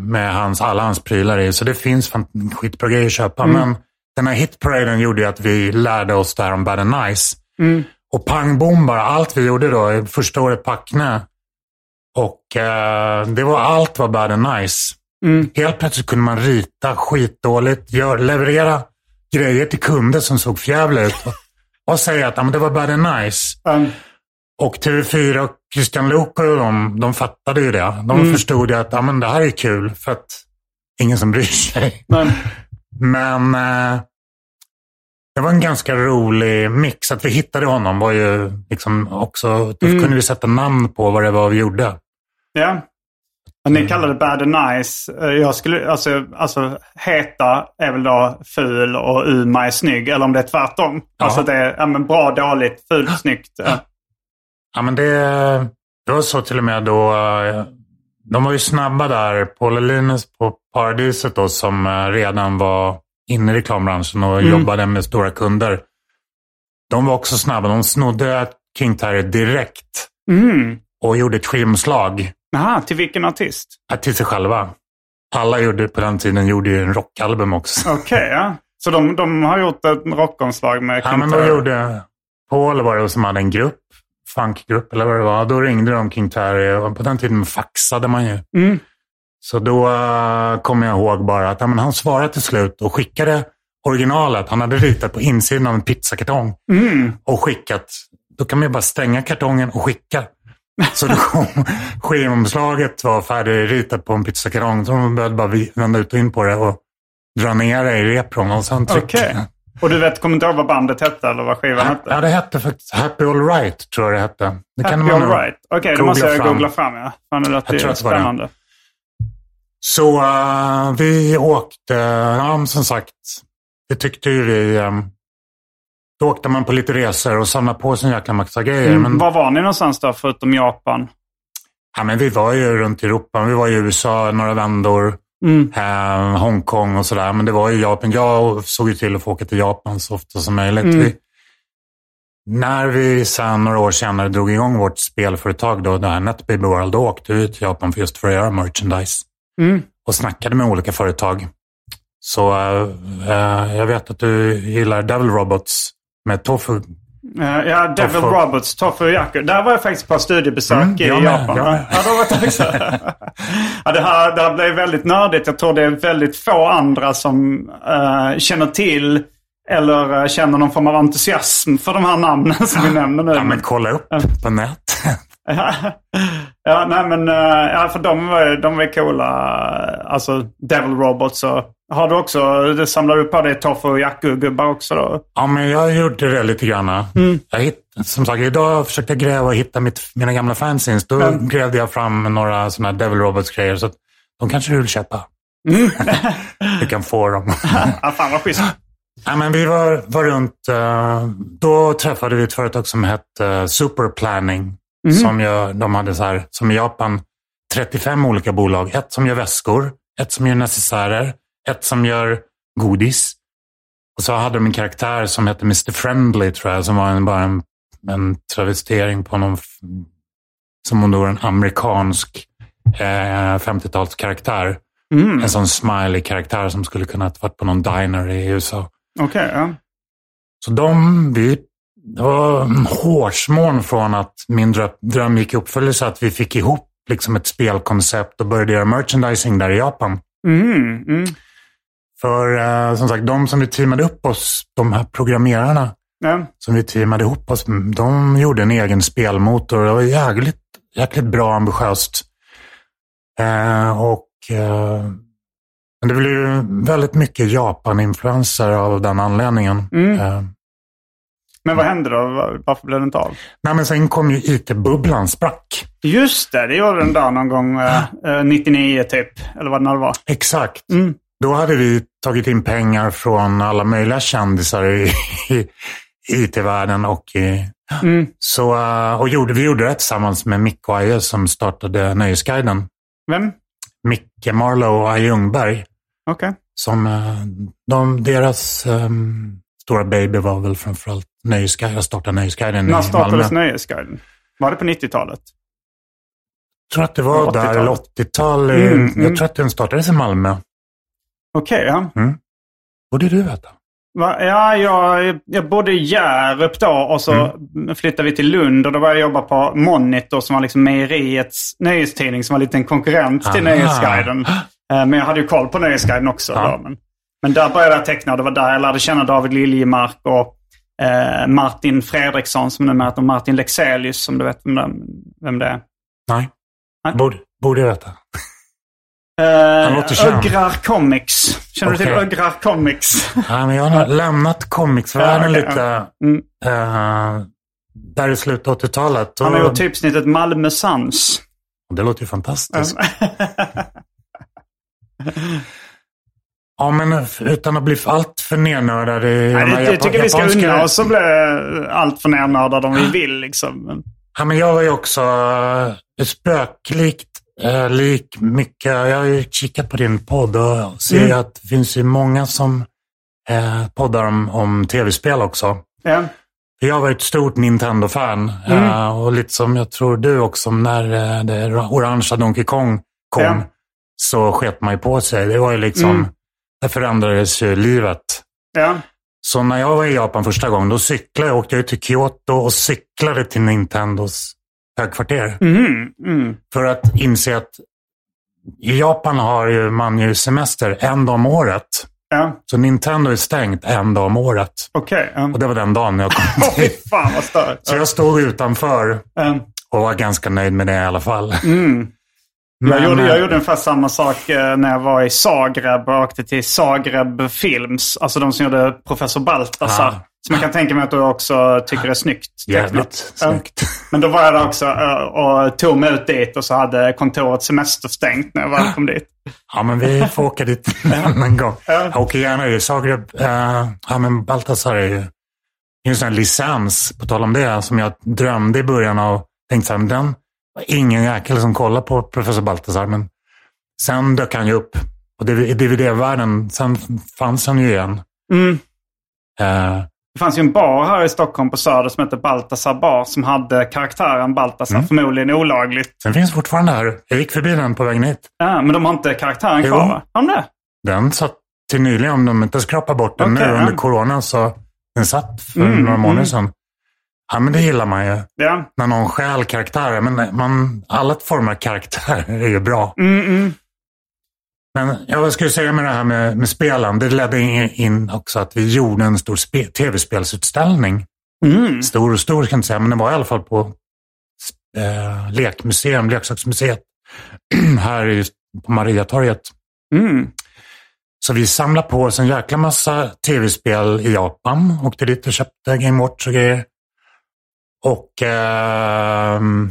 Speaker 3: med hans, alla hans prylar i, så det finns skitbra grejer att köpa.
Speaker 2: Mm.
Speaker 3: Men den här hitparaden gjorde ju att vi lärde oss det här om Bad and Nice.
Speaker 2: Mm.
Speaker 3: Och pang bom bara, allt vi gjorde då, första året på Acne. Och eh, det var allt var Bad and Nice.
Speaker 2: Mm.
Speaker 3: Helt plötsligt kunde man rita skitdåligt, gör, leverera grejer till kunder som såg förjävliga ut. Och, och säga att men det var Bad and Nice.
Speaker 2: Um,
Speaker 3: Och TV4 och Christian Luuk och de, de fattade ju det. De förstod ju att men det här är kul för att ingen som bryr sig.
Speaker 2: men,
Speaker 3: Men eh, det var en ganska rolig mix. Att vi hittade honom var ju liksom också, då
Speaker 2: Mm.
Speaker 3: kunde vi sätta namn på vad det var vi gjorde.
Speaker 2: ja. Och Ni kallar det bad and nice. Eh, Jag skulle, alltså, alltså heta är väl då ful och Uma är snygg. Eller om det är tvärtom.
Speaker 3: Ja.
Speaker 2: Alltså det är ja, men bra, dåligt, fult, snyggt. Ja.
Speaker 3: Ja, men det, det var så till och med då. eh, De var ju snabba där. Paul och Linus på Paradiset då som eh, redan var inne i reklambranschen och
Speaker 2: Mm.
Speaker 3: jobbade med stora kunder. De var också snabba. De snodde King Terry direkt
Speaker 2: Mm.
Speaker 3: och gjorde ett skivomslag
Speaker 2: Aha, till vilken artist?
Speaker 3: eh, till sig själva. Alla gjorde på den tiden gjorde ju en rockalbum också.
Speaker 2: Okej, ja. Så de, de har gjort ett rockomslag med
Speaker 3: Ja, men
Speaker 2: Terry.
Speaker 3: gjorde Paul var det som hade en grupp, funkgrupp eller vad det var. Då ringde de King Terry och på den tiden faxade man ju.
Speaker 2: Mm.
Speaker 3: Så då uh, kommer jag ihåg bara att ja, men han svarade till slut och skickade originalet. Han hade ritat på insidan av en pizzakartong
Speaker 2: Mm.
Speaker 3: och skickat. Då kan man ju bara stänga kartongen och skicka. Så då kom skivomslaget var färdigritat på en pizzakartong. Så de behövde bara vända ut och in på det och dra ner det i repron och sen trycka.
Speaker 2: Okej. Och du vet, kommer inte ihåg vad bandet hette eller vad skivan hette?
Speaker 3: Ja, det hette faktiskt Happy All Right, tror jag det hette. Det
Speaker 2: Happy
Speaker 3: man
Speaker 2: All Right. Okej, då
Speaker 3: googla
Speaker 2: måste jag
Speaker 3: fram.
Speaker 2: googla fram. Ja. Fan, det låter
Speaker 3: Jag tror att det det.
Speaker 2: spännande.
Speaker 3: Så eh, vi åkte, ja, som sagt, det tyckte ju vi. eh, då åkte man på lite resor och samlade på sig en jäkla massa grejer.
Speaker 2: Mm.
Speaker 3: Men,
Speaker 2: Var var ni någonstans då, förutom Japan?
Speaker 3: ja, men vi var ju runt i Europa. Vi var i USA några vändor,
Speaker 2: Mm.
Speaker 3: eh, Hongkong och sådär. Men det var ju Japan. Jag såg ju till att få åka till Japan så ofta som möjligt.
Speaker 2: Mm.
Speaker 3: Vi, när vi sen några år senare drog igång vårt spelföretag, då, det här NetBaby World, då åkte vi till Japan för just för att göra merchandise.
Speaker 2: Mm.
Speaker 3: och snackade med olika företag. Så eh, jag vet att du gillar Devil Robots med Tofu.
Speaker 2: Eh, ja, Devil
Speaker 3: Tofu.
Speaker 2: Robots, Tofu Yaku. Där var jag faktiskt på studiebesök
Speaker 3: Mm,
Speaker 2: i
Speaker 3: med,
Speaker 2: Japan.
Speaker 3: jag med.
Speaker 2: Ja, det, var också. ja, det, här, det här blev väldigt nördigt. Jag tror det är väldigt få andra som eh, känner till eller känner någon form av entusiasm för de här namnen som vi nämner nu.
Speaker 3: Ja, men kolla upp på nät.
Speaker 2: Ja, nej men eh, ja, för de var, ju- de var coola. Alltså Devil Robots och har du också, du samlar du på dig Tofu och Yaku-gubbar också då?
Speaker 3: Ja, men jag gjorde det lite grann.
Speaker 2: Mm.
Speaker 3: Jag hitt, som sagt, idag försökte jag gräva och hitta mitt, mina gamla fanzines. Då
Speaker 2: Mm.
Speaker 3: grävde jag fram några sådana här Devil Robots-grejer. Så att de kanske du vill köpa.
Speaker 2: Mm.
Speaker 3: du kan få dem.
Speaker 2: Ja, fan vad schysst.
Speaker 3: ja, men vi var, var runt, eh, då träffade vi ett företag som hette uh, Superplanning.
Speaker 2: Mhm.
Speaker 3: Som, gör, de hade så här, som i Japan, 35 olika bolag. Ett som gör väskor, ett som gör necessärer, ett som gör godis. Och så hade de en karaktär som hette Mr. Friendly, tror jag, som var en, bara en, en travestering på någon, som om det var en amerikansk eh, 50-talskaraktär.
Speaker 2: Mm.
Speaker 3: En sån smiley-karaktär som skulle kunna ha varit på någon diner i USA.
Speaker 2: Okej, ja.
Speaker 3: Så de, vi, det var en hårsmån från att min dröm, gick i uppfyllelse, att vi fick ihop liksom ett spelkoncept och började göra merchandising där i Japan.
Speaker 2: Mm, mm.
Speaker 3: För eh, som sagt, de som vi teamade upp oss, de här programmerarna
Speaker 2: Ja.
Speaker 3: som vi teamade ihop oss de gjorde en egen spelmotor. Det var jäkligt, jäkligt bra ambitiöst. Eh, och eh, men det blev ju väldigt mycket Japan-influenser av den anledningen.
Speaker 2: Mm.
Speaker 3: Eh,
Speaker 2: Men vad hände då? Var- Varför blev det inte av?
Speaker 3: nej, men sen kom ju IT-bubblan sprack.
Speaker 2: Just det, det gjorde den där någon gång eh, eh, 99 typ. Eller vad det nu var.
Speaker 3: Exakt.
Speaker 2: Mm.
Speaker 3: Då hade vi tagit in pengar från alla möjliga kändisar i, i IT-världen och i,
Speaker 2: Mm.
Speaker 3: så, eh, och gjorde, vi gjorde det tillsammans med Micke och Aje som startade Nöjesguiden.
Speaker 2: Vem?
Speaker 3: Micke Marlow och Aje Ljungberg.
Speaker 2: Okej.
Speaker 3: Som, eh, de, deras ehm, stora baby var väl framförallt Nöjesguiden. Jag startade Nöjesguiden
Speaker 2: När
Speaker 3: i
Speaker 2: startades
Speaker 3: Malmö.
Speaker 2: Nöjesguiden? Var det på 90-talet?
Speaker 3: Jag tror att det var
Speaker 2: 80-talet.
Speaker 3: där, eller 80-tal. i-
Speaker 2: Mm, mm.
Speaker 3: Jag tror att den startades i Malmö.
Speaker 2: Okej, ja.
Speaker 3: Borde du veta.
Speaker 2: Va? Ja, jag, jag bodde i Hjärup då och så flyttade vi till Lund och då började jag jobba på Monitor som var liksom mejeriets nöjestidning som var lite en konkurrent till
Speaker 3: Aha.
Speaker 2: Nöjesguiden. Eh, Men jag hade ju koll på Nöjesguiden också.
Speaker 3: Ja.
Speaker 2: Då, men, men där började jag teckna och det var där jag lärde känna David Liljemark och eh, Martin Fredriksson som numera heter Martin Lexelius som du vet vem det, vem det är.
Speaker 3: Nej.
Speaker 2: Nej.
Speaker 3: Borde, borde jag veta.
Speaker 2: Eh,
Speaker 3: låter känd.
Speaker 2: Ögrar Comics. Känner du till. Ögrar Comics?
Speaker 3: Ja, men jag har lämnat comicsvärlden
Speaker 2: Ja, okej,
Speaker 3: lite.
Speaker 2: Mm.
Speaker 3: eh, där i slutet av 80-talet.
Speaker 2: Han har gjort typsnittet Malmö Sans.
Speaker 3: Det låter ju fantastiskt. Ja, men utan att bli allt för nernördad i de
Speaker 2: Nej,
Speaker 3: här
Speaker 2: jag tycker vi ska unna oss att bli allt för nernördade om vi vill. Liksom.
Speaker 3: Ja, men jag var ju också uh, spöklikt eh, lik mycket. Jag har ju kikat på din podd och ser
Speaker 2: Mm.
Speaker 3: att det finns ju många som eh, poddar om, om tv-spel också.
Speaker 2: ja.
Speaker 3: Jag var ett stort Nintendo-fan
Speaker 2: Mm.
Speaker 3: eh, och lite som jag tror du också när eh, det orangea Donkey Kong kom
Speaker 2: Ja.
Speaker 3: så sket man ju på sig. Det var ju liksom,
Speaker 2: Mm.
Speaker 3: Det förändrades ju livet.
Speaker 2: Ja.
Speaker 3: Så när jag var i Japan första gången, då cyklade jag, åkte jag till Kyoto och cyklade till Nintendos högkvarter.
Speaker 2: Mhm, mm.
Speaker 3: För att inse att i Japan har ju man ju semester en dag om året.
Speaker 2: ja.
Speaker 3: Så Nintendo är stängt en dag om året.
Speaker 2: Okej. ja.
Speaker 3: Och det var den dagen jag kom
Speaker 2: fy
Speaker 3: dit.
Speaker 2: fan vad stört.
Speaker 3: Så jag stod utanför
Speaker 2: Ja.
Speaker 3: och var ganska nöjd med det i alla fall.
Speaker 2: Mm. Jag,
Speaker 3: Men,
Speaker 2: gjorde,
Speaker 3: eh,
Speaker 2: jag gjorde ungefär samma sak eh, när jag var i Zagreb och åkte till Zagreb Films. Alltså de som gjorde Professor Baltasar.
Speaker 3: Ah.
Speaker 2: Som jag kan tänka mig att du också tycker är snyggt.
Speaker 3: Jävligt snyggt.
Speaker 2: Men då var jag där också eh, och tog mig ut dit och så hade kontoret semesterstängt när jag väl kom dit.
Speaker 3: Ja, men vi får åka dit en annan gång.
Speaker 2: Ja.
Speaker 3: Jag åker gärna i Zagreb. Ja, men Baltasar är ju det en sån här licens, på tal om det, som jag drömde i början av. Tänkte så här, den ingen jäkel som kollar på Professor Baltasar. Men sen dök han ju upp. Och i DVD-världen, sen fanns han ju igen.
Speaker 2: Mm.
Speaker 3: Eh,
Speaker 2: Det fanns ju en bar här i Stockholm på Söder som hette Baltasar bar som hade karaktären Baltasar.
Speaker 3: Mm.
Speaker 2: Förmodligen olagligt.
Speaker 3: den finns fortfarande här. Jag gick förbi den på vägen hit.
Speaker 2: Ja, men de har inte karaktären
Speaker 3: Jo.
Speaker 2: kvar va? Har de det?
Speaker 3: Den satt till nyligen, om de inte skrapar bort den
Speaker 2: Okej,
Speaker 3: nu
Speaker 2: ja.
Speaker 3: under corona, så den satt för
Speaker 2: Mm,
Speaker 3: några månader
Speaker 2: mm.
Speaker 3: sedan. Ja, men det gillar man ju.
Speaker 2: Ja.
Speaker 3: När någon stjäl karaktärer. Men man, alla former av karaktärer är ju bra. Men jag skulle säga med det här med, med spelen. Det ledde in, också att vi gjorde en stor spe, tv-spelsutställning. Stor och stor ska jag inte säga, men det var i alla fall på eh, lekmuseum, leksaksmuseet. här i, på Mariatorget.
Speaker 2: Mm.
Speaker 3: Så vi samlade på oss en jäkla massa tv-spel i Japan. Åkte dit och köpte Game Watch och grejer. Och, ehm,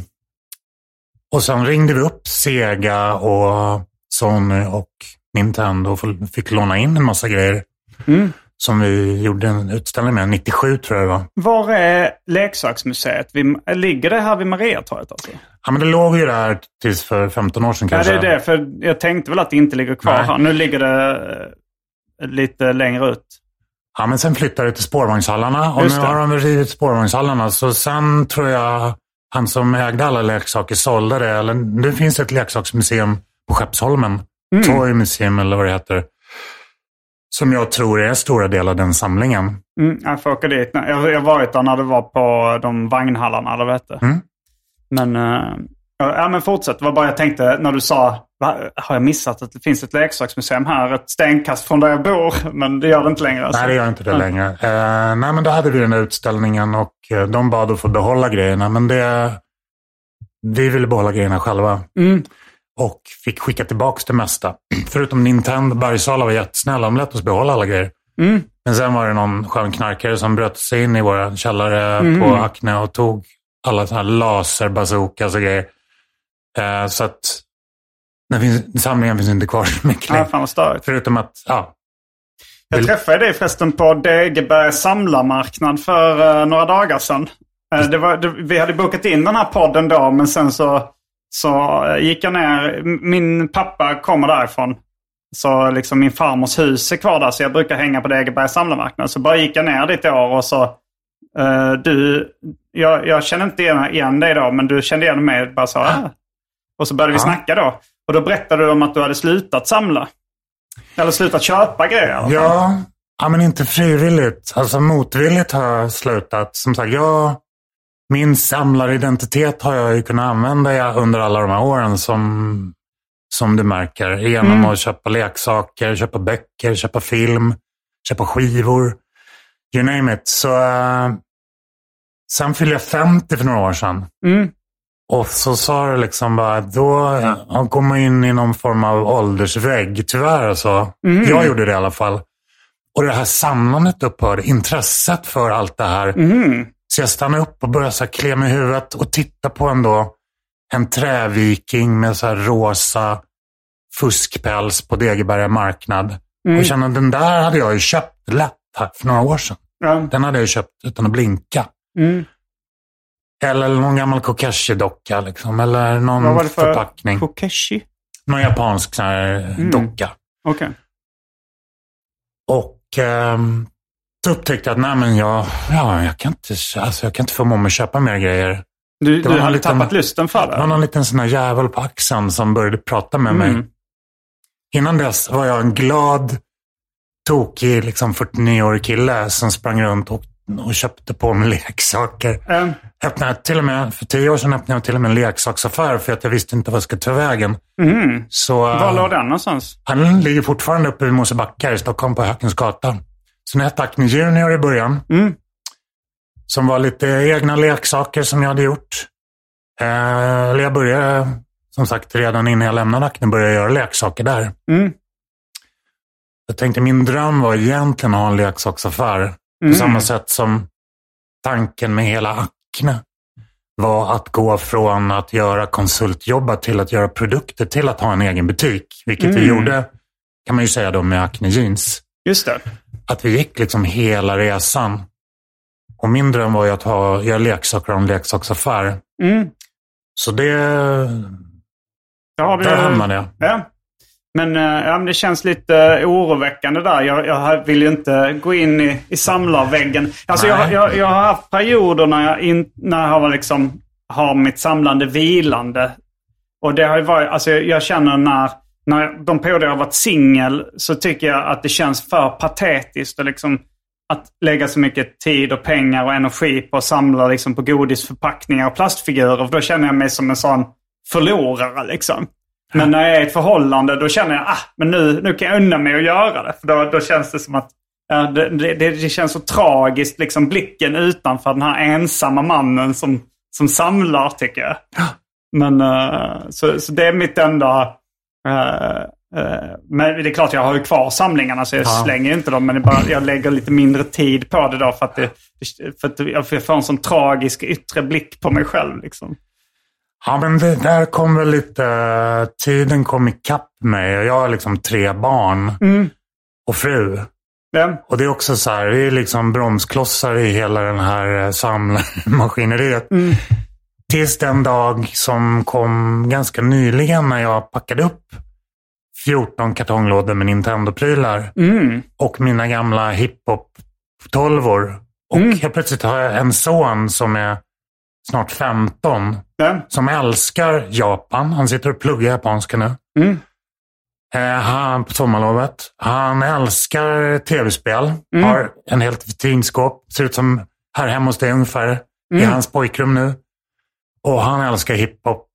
Speaker 3: och sen ringde vi upp Sega och Sony och Nintendo och fick låna in en massa grejer.
Speaker 2: Mm.
Speaker 3: Som vi gjorde en utställning med, 97 tror jag det var.
Speaker 2: Var är leksaksmuseet? Ligger det här vid Mariatorget alltså?
Speaker 3: Ja, men det låg ju där tills för 15 år sedan
Speaker 2: Ja,
Speaker 3: kanske.
Speaker 2: det är det. För jag tänkte väl att det inte ligger kvar
Speaker 3: Nej.
Speaker 2: här. Nu ligger det eh, lite längre ut.
Speaker 3: Ja, men sen flyttade det till spårvagnshallarna och nu har de rivit spårvagnshallarna. Så sen tror jag han som ägde alla leksaker sålde det. Eller, det finns ett leksaksmuseum på Skeppsholmen.
Speaker 2: Mm.
Speaker 3: Toy Museum eller vad det heter. Som jag tror är stora delar av den samlingen.
Speaker 2: Mm, jag får åka dit. Jag jag har varit där när det var på de vagnhallarna, eller vad det hette.
Speaker 3: Mm.
Speaker 2: Men, eh, ja, men fortsätt. Det var bara jag tänkte när du sa, "Va, har jag missat att det finns ett leksaksmuseum här ett stenkast från där jag bor? Men det gör det inte längre. Alltså.
Speaker 3: Nej, det gör inte det längre. Eh, nej, men då hade vi den utställningen och eh, de bad att få behålla grejerna. Men det, vi ville behålla grejerna själva.
Speaker 2: Mm.
Speaker 3: Och fick skicka tillbaka det mesta. Förutom Nintendo, Bergsala var jättesnälla. De lät oss behålla alla grejer.
Speaker 2: Mm.
Speaker 3: Men sen var det någon skön knarkare som bröt sig in i våra källare
Speaker 2: Mm.
Speaker 3: på Acne och tog alla sådana här laserbazookas och grejer. Eh, så att den finns, samlingen finns inte kvar så mycket
Speaker 2: Ja,
Speaker 3: längre.
Speaker 2: fan vad störigt.
Speaker 3: Förutom att, ja,
Speaker 2: Jag
Speaker 3: Vill-
Speaker 2: träffade dig förresten på Degeberg samlarmarknad för eh, några dagar sedan. Eh, det var, det, vi hade bokat in den här podden då, men sen så, så eh, gick jag ner. Min pappa kommer därifrån. Så liksom min farmors hus är kvar där, så jag brukar hänga på Degeberg samlarmarknad. Så bara gick jag ner dit i år och så... eh, du, jag, jag känner inte igen, igen dig då, men du kände igen mig. Bara så, ah. Och så började vi
Speaker 3: Ja.
Speaker 2: snacka då. Och då berättade du om att du hade slutat samla. Eller slutat köpa grejer.
Speaker 3: Ja, ja, men inte frivilligt. Alltså motvilligt har jag slutat. Som sagt, jag, min samlaridentitet har jag ju kunnat använda under alla de här åren som, som du märker. Genom att köpa leksaker, köpa böcker, köpa film, köpa skivor. You name it. Så, eh, sen fyllde jag 50 för några år sedan.
Speaker 2: Mm.
Speaker 3: Och så sa det liksom bara, då ja, kom man in i någon form av åldersvägg, tyvärr alltså. Jag gjorde det i alla fall. Och det här samlandet upphörde, intresset för allt det här.
Speaker 2: Mm.
Speaker 3: Så jag stannade upp och började så här klia mig i huvudet och titta på ändå en träviking med så här rosa fuskpäls på Degeberga marknad. Och kände att den där hade jag ju köpt lätt här för några år sedan.
Speaker 2: Ja.
Speaker 3: Den hade jag köpt utan att blinka.
Speaker 2: Mm.
Speaker 3: Eller någon gammal Kokeshi-docka liksom. Eller någon
Speaker 2: Vad var det för
Speaker 3: förpackning.
Speaker 2: Kokeshi?
Speaker 3: Någon japansk sån här docka.
Speaker 2: Okej.
Speaker 3: Och ehm, då upptäckte jag att nej, men jag, ja, jag, kan inte, alltså, jag kan inte förmå mig att köpa mer grejer.
Speaker 2: Du, du
Speaker 3: var
Speaker 2: hade
Speaker 3: en liten-
Speaker 2: tappat lusten för
Speaker 3: Det var
Speaker 2: det?
Speaker 3: någon liten sån här jävel på axeln som började prata med
Speaker 2: Mm.
Speaker 3: mig. Innan dess var jag en glad, tokig, liksom 49-årig kille som sprang runt och, och köpte på mig leksaker.
Speaker 2: Eh,
Speaker 3: Öppnade till och med, för tio år sedan öppnade jag till och med en leksaksaffär för att jag visste inte vad jag skulle ta vägen.
Speaker 2: mm.
Speaker 3: Så,
Speaker 2: Var
Speaker 3: eh,
Speaker 2: låg den någonstans?
Speaker 3: Han ligger fortfarande uppe vid Mosebacka i Stockholm på Hökens gata. Så den hette Acne Junior i början.
Speaker 2: Mm.
Speaker 3: Som var lite egna leksaker som jag hade gjort. Eh, eller jag började, som sagt, redan innan jag lämnade Acne började jag göra leksaker där.
Speaker 2: Mm.
Speaker 3: Jag tänkte min dröm var egentligen att ha en leksaksaffär. På
Speaker 2: Mm.
Speaker 3: samma sätt som tanken med hela Acne var att gå från att göra konsultjobba till att göra produkter till att ha en egen butik. Vilket vi
Speaker 2: Mm.
Speaker 3: gjorde, kan man ju säga då, med Acne Jeans.
Speaker 2: Just det.
Speaker 3: Att vi gick liksom hela resan. Och min dröm var ju att ha, göra leksaker och en leksaksaffär.
Speaker 2: Mm.
Speaker 3: Så det,
Speaker 2: har du,
Speaker 3: där hamnade jag.
Speaker 2: Ja. Men, eh, ja, men det känns lite oroväckande där. Jag, jag vill ju inte gå in i, i samlarväggen. Alltså jag, jag, jag har haft perioder när jag, in, när jag har, liksom, har mitt samlande vilande. Och det har varit, alltså jag, känner när, när de perioder jag har varit singel så tycker jag att det känns för patetiskt att liksom att lägga så mycket tid och pengar och energi på att samla liksom, på godisförpackningar och plastfigurer. För då känner jag mig som en sån förlorare. Liksom. Men när jag är i ett förhållande då känner jag att ah, nu, nu kan jag unna mig att göra det. För då, då känns det som att ja, det, det, det känns så tragiskt, liksom blicken utanför den här ensamma mannen som, som samlar tycker jag. Men uh, så, så det är mitt enda... Uh, men det är klart jag har ju kvar samlingarna så jag
Speaker 3: Ja.
Speaker 2: slänger inte dem. Men bara, jag lägger lite mindre tid på det då för att, det, för att jag får en sån tragisk yttre blick på mig själv. Liksom.
Speaker 3: Ja, men det där kom väl lite... Tiden kom ikapp mig. Jag har liksom tre barn och fru.
Speaker 2: Ja.
Speaker 3: Och det är också så här, det är liksom bromsklossar i hela den här eh, samlarmaskineriet. Tills den dag som kom ganska nyligen när jag packade upp 14 kartonglådor med Nintendo-prylar
Speaker 2: Mm.
Speaker 3: och mina gamla hiphop-tolvor. Och helt plötsligt har jag en son som är snart 15
Speaker 2: Ja.
Speaker 3: som älskar Japan. Han sitter och pluggar japanska nu.
Speaker 2: Mm.
Speaker 3: Eh, han, på sommarlovet. Han älskar tv-spel.
Speaker 2: Mm.
Speaker 3: Har en helt vitrinskåp. Ser ut som här hemma hos dig ungefär. I
Speaker 2: Mm.
Speaker 3: hans pojkrum nu. Och han älskar hiphop.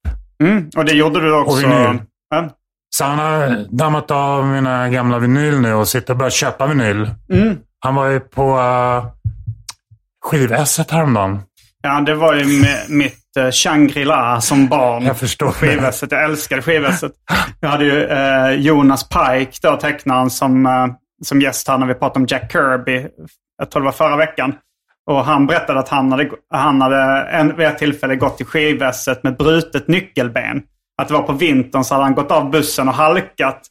Speaker 2: Mm. Och det gjorde du också?
Speaker 3: Och vinyl.
Speaker 2: Ja.
Speaker 3: Så han har dammat av mina gamla vinyl nu och sitter och börjar köpa vinyl.
Speaker 2: Mm.
Speaker 3: Han var ju på uh, skiv-esset häromdagen.
Speaker 2: Ja, det var ju med mitt uh, Shangri-La som barn.
Speaker 3: Jag förstår
Speaker 2: Skivvässet. Jag älskade skivvässet. Jag hade ju eh, Jonas Pike, då, tecknaren, som, eh, som gäst här när vi pratade om Jack Kirby. Jag tror det var förra veckan. Och han berättade att han hade, han hade en, vid ett tillfälle gått till skivvässet med brutet nyckelben. Att det var på vintern så hade han gått av bussen och halkat.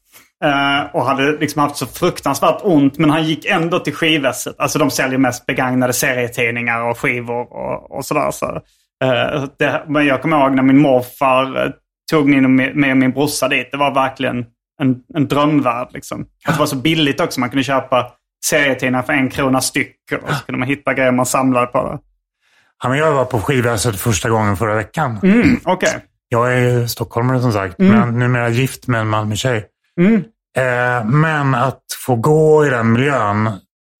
Speaker 2: Eh, och hade liksom haft så fruktansvärt ont. Men han gick ändå till skivvässet. Alltså de säljer mest begagnade serietidningar och skivor och, och sådär. Så, eh, det, men jag kommer ihåg när min morfar eh, tog mig och och min brorsa dit. Det var verkligen en, en drömvärld. Liksom. Att det var så billigt också. Man kunde köpa serietidningar för en krona styck. Och så kunde man hitta grejer man samlade på.
Speaker 3: Ja, men jag var på skiv-esset första gången förra veckan.
Speaker 2: Mm, Okej.
Speaker 3: Jag är stockholmare som sagt,
Speaker 2: Mm.
Speaker 3: men numera gift med en Malmö-tjej. Eh, men att få gå i den miljön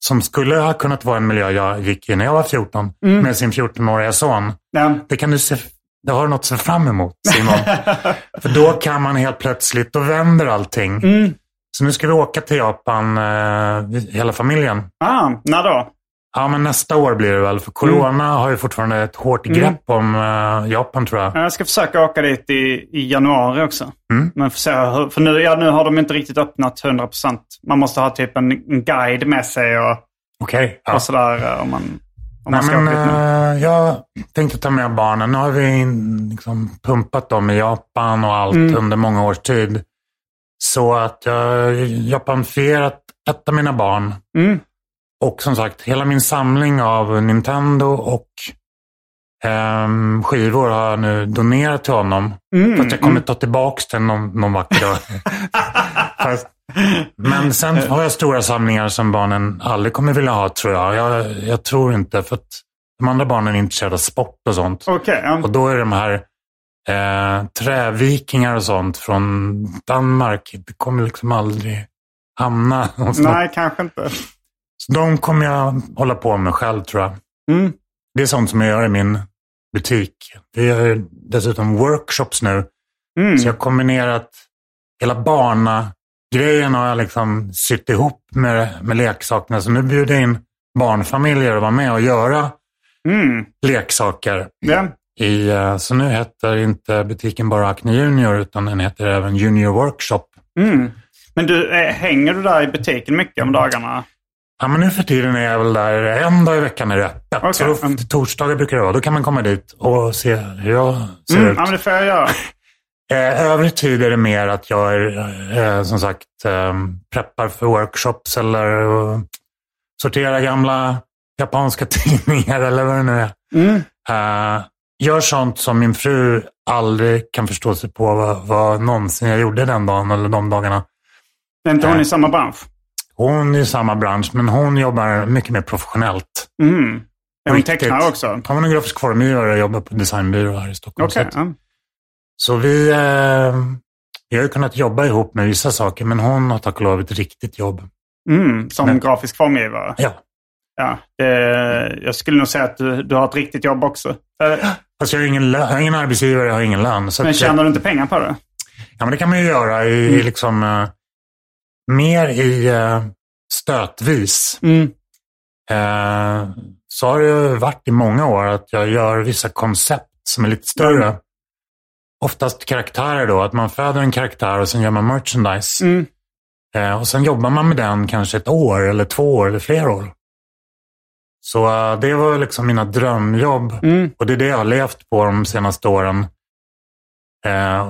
Speaker 3: som skulle ha kunnat vara en miljö jag gick i när jag var 14
Speaker 2: Mm.
Speaker 3: med sin 14-åriga son.
Speaker 2: Ja.
Speaker 3: Det kan du se, det har du något att se fram emot Simon. För då kan man helt plötsligt, då vänder allting.
Speaker 2: Mm.
Speaker 3: Så nu ska vi åka till Japan, eh, hela familjen.
Speaker 2: Ah, när då?
Speaker 3: Ja, men nästa år blir det väl. För corona
Speaker 2: Mm.
Speaker 3: har ju fortfarande ett hårt grepp om eh, Japan tror jag.
Speaker 2: Jag ska försöka åka dit i, i januari också.
Speaker 3: Mm.
Speaker 2: Men se hur, för nu, ja, nu har de inte riktigt öppnat 100%. Man måste ha typ en, en guide med sig och,
Speaker 3: Okej. ja.
Speaker 2: och sådär eh, om man, om man
Speaker 3: Nej,
Speaker 2: ska
Speaker 3: men,
Speaker 2: åka dit nu.
Speaker 3: eh, jag tänkte ta med barnen. Nu har vi liksom pumpat dem i Japan och allt
Speaker 2: Mm.
Speaker 3: under många års tid. Så att jag har japanfierat ett av mina barn.
Speaker 2: Mm.
Speaker 3: Och som sagt, hela min samling av Nintendo och ehm, skivor har jag nu donerat till honom.
Speaker 2: Mm,
Speaker 3: Fast jag kommer ta tillbaka den någon, någon vacker dag. Fast, men sen har jag stora samlingar som barnen aldrig kommer vilja ha, tror jag. Jag, jag tror inte, för att de andra barnen är intresserade av sport och sånt.
Speaker 2: Okej, ja.
Speaker 3: Och då är de här eh, trävikingar och sånt från Danmark, det kommer liksom aldrig hamna hos någon.
Speaker 2: Nej, kanske inte.
Speaker 3: Så de kommer jag hålla på med själv, tror jag.
Speaker 2: Mm.
Speaker 3: Det är sånt som jag gör i min butik. Vi gör dessutom workshops nu.
Speaker 2: Mm.
Speaker 3: Så jag har kombinerat hela barna-grejen har jag liksom sytt ihop med, med leksakerna. Så nu bjuder jag in barnfamiljer att vara med och göra
Speaker 2: Mm.
Speaker 3: leksaker.
Speaker 2: Ja.
Speaker 3: I, eh, så nu heter inte butiken bara Acne Junior utan den heter även Junior Workshop.
Speaker 2: Mm. Men du, eh, hänger du där i butiken mycket om dagarna?
Speaker 3: Ja, men nu för tiden är jag väl där en dag i veckan är det öppet.
Speaker 2: Okej,
Speaker 3: Så då,
Speaker 2: mm.
Speaker 3: torsdagar brukar det vara. Då kan man komma dit och se hur jag ser
Speaker 2: Mm.
Speaker 3: ut.
Speaker 2: Ja, men det får jag göra.
Speaker 3: Eh, övrig tid är det mer att jag är, eh, som sagt eh, preppar för workshops eller sorterar gamla japanska tidningar eller vad det nu är.
Speaker 2: Mm.
Speaker 3: Eh, gör sånt som min fru aldrig kan förstå sig på vad, vad någonsin jag gjorde den dagen eller de dagarna.
Speaker 2: Är inte hon i samma bransch?
Speaker 3: Hon är i samma bransch men hon jobbar mycket mer professionellt.
Speaker 2: Mm. Är hon tecknare också?
Speaker 3: Hon är grafisk formgivare och jobbar på designbyrå här i Stockholm.
Speaker 2: Okej.
Speaker 3: Så att-
Speaker 2: ja.
Speaker 3: Så vi, eh, vi har ju kunnat jobba ihop med vissa saker, men hon har tack och lov ett riktigt jobb.
Speaker 2: Mm. Som
Speaker 3: Men-
Speaker 2: grafisk formgivare?
Speaker 3: Ja.
Speaker 2: ja, det, jag skulle nog säga att du, du har ett riktigt jobb också.
Speaker 3: Fast jag har ingen, jag har ingen arbetsgivare, jag har ingen lön.
Speaker 2: Men tjänar du inte pengar på det?
Speaker 3: Ja, men det kan man ju göra i, i liksom, eh, mer i eh, stötvis.
Speaker 2: Mm.
Speaker 3: Eh, så har det ju varit i många år att jag gör vissa koncept som är lite större. Oftast karaktärer då, att man föder en karaktär och sen gör man merchandise.
Speaker 2: Mm.
Speaker 3: Eh, och sen jobbar man med den kanske ett år eller två år eller flera år. Så det var liksom mina drömjobb
Speaker 2: Mm.
Speaker 3: och det är det jag har levt på de senaste åren.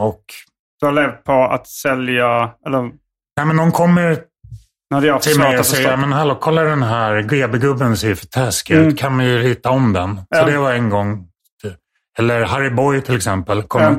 Speaker 3: Och
Speaker 2: Du har levt på att sälja, eller
Speaker 3: nej, men någon kommer
Speaker 2: när för
Speaker 3: till mig och säger, men hallå, kolla den här GB-gubben ser ju för taskig ut.
Speaker 2: Mm.
Speaker 3: Kan vi ju rita om den? Så
Speaker 2: Ja.
Speaker 3: det var en gång. Eller Harry Boy till exempel. Kom,
Speaker 2: Ja.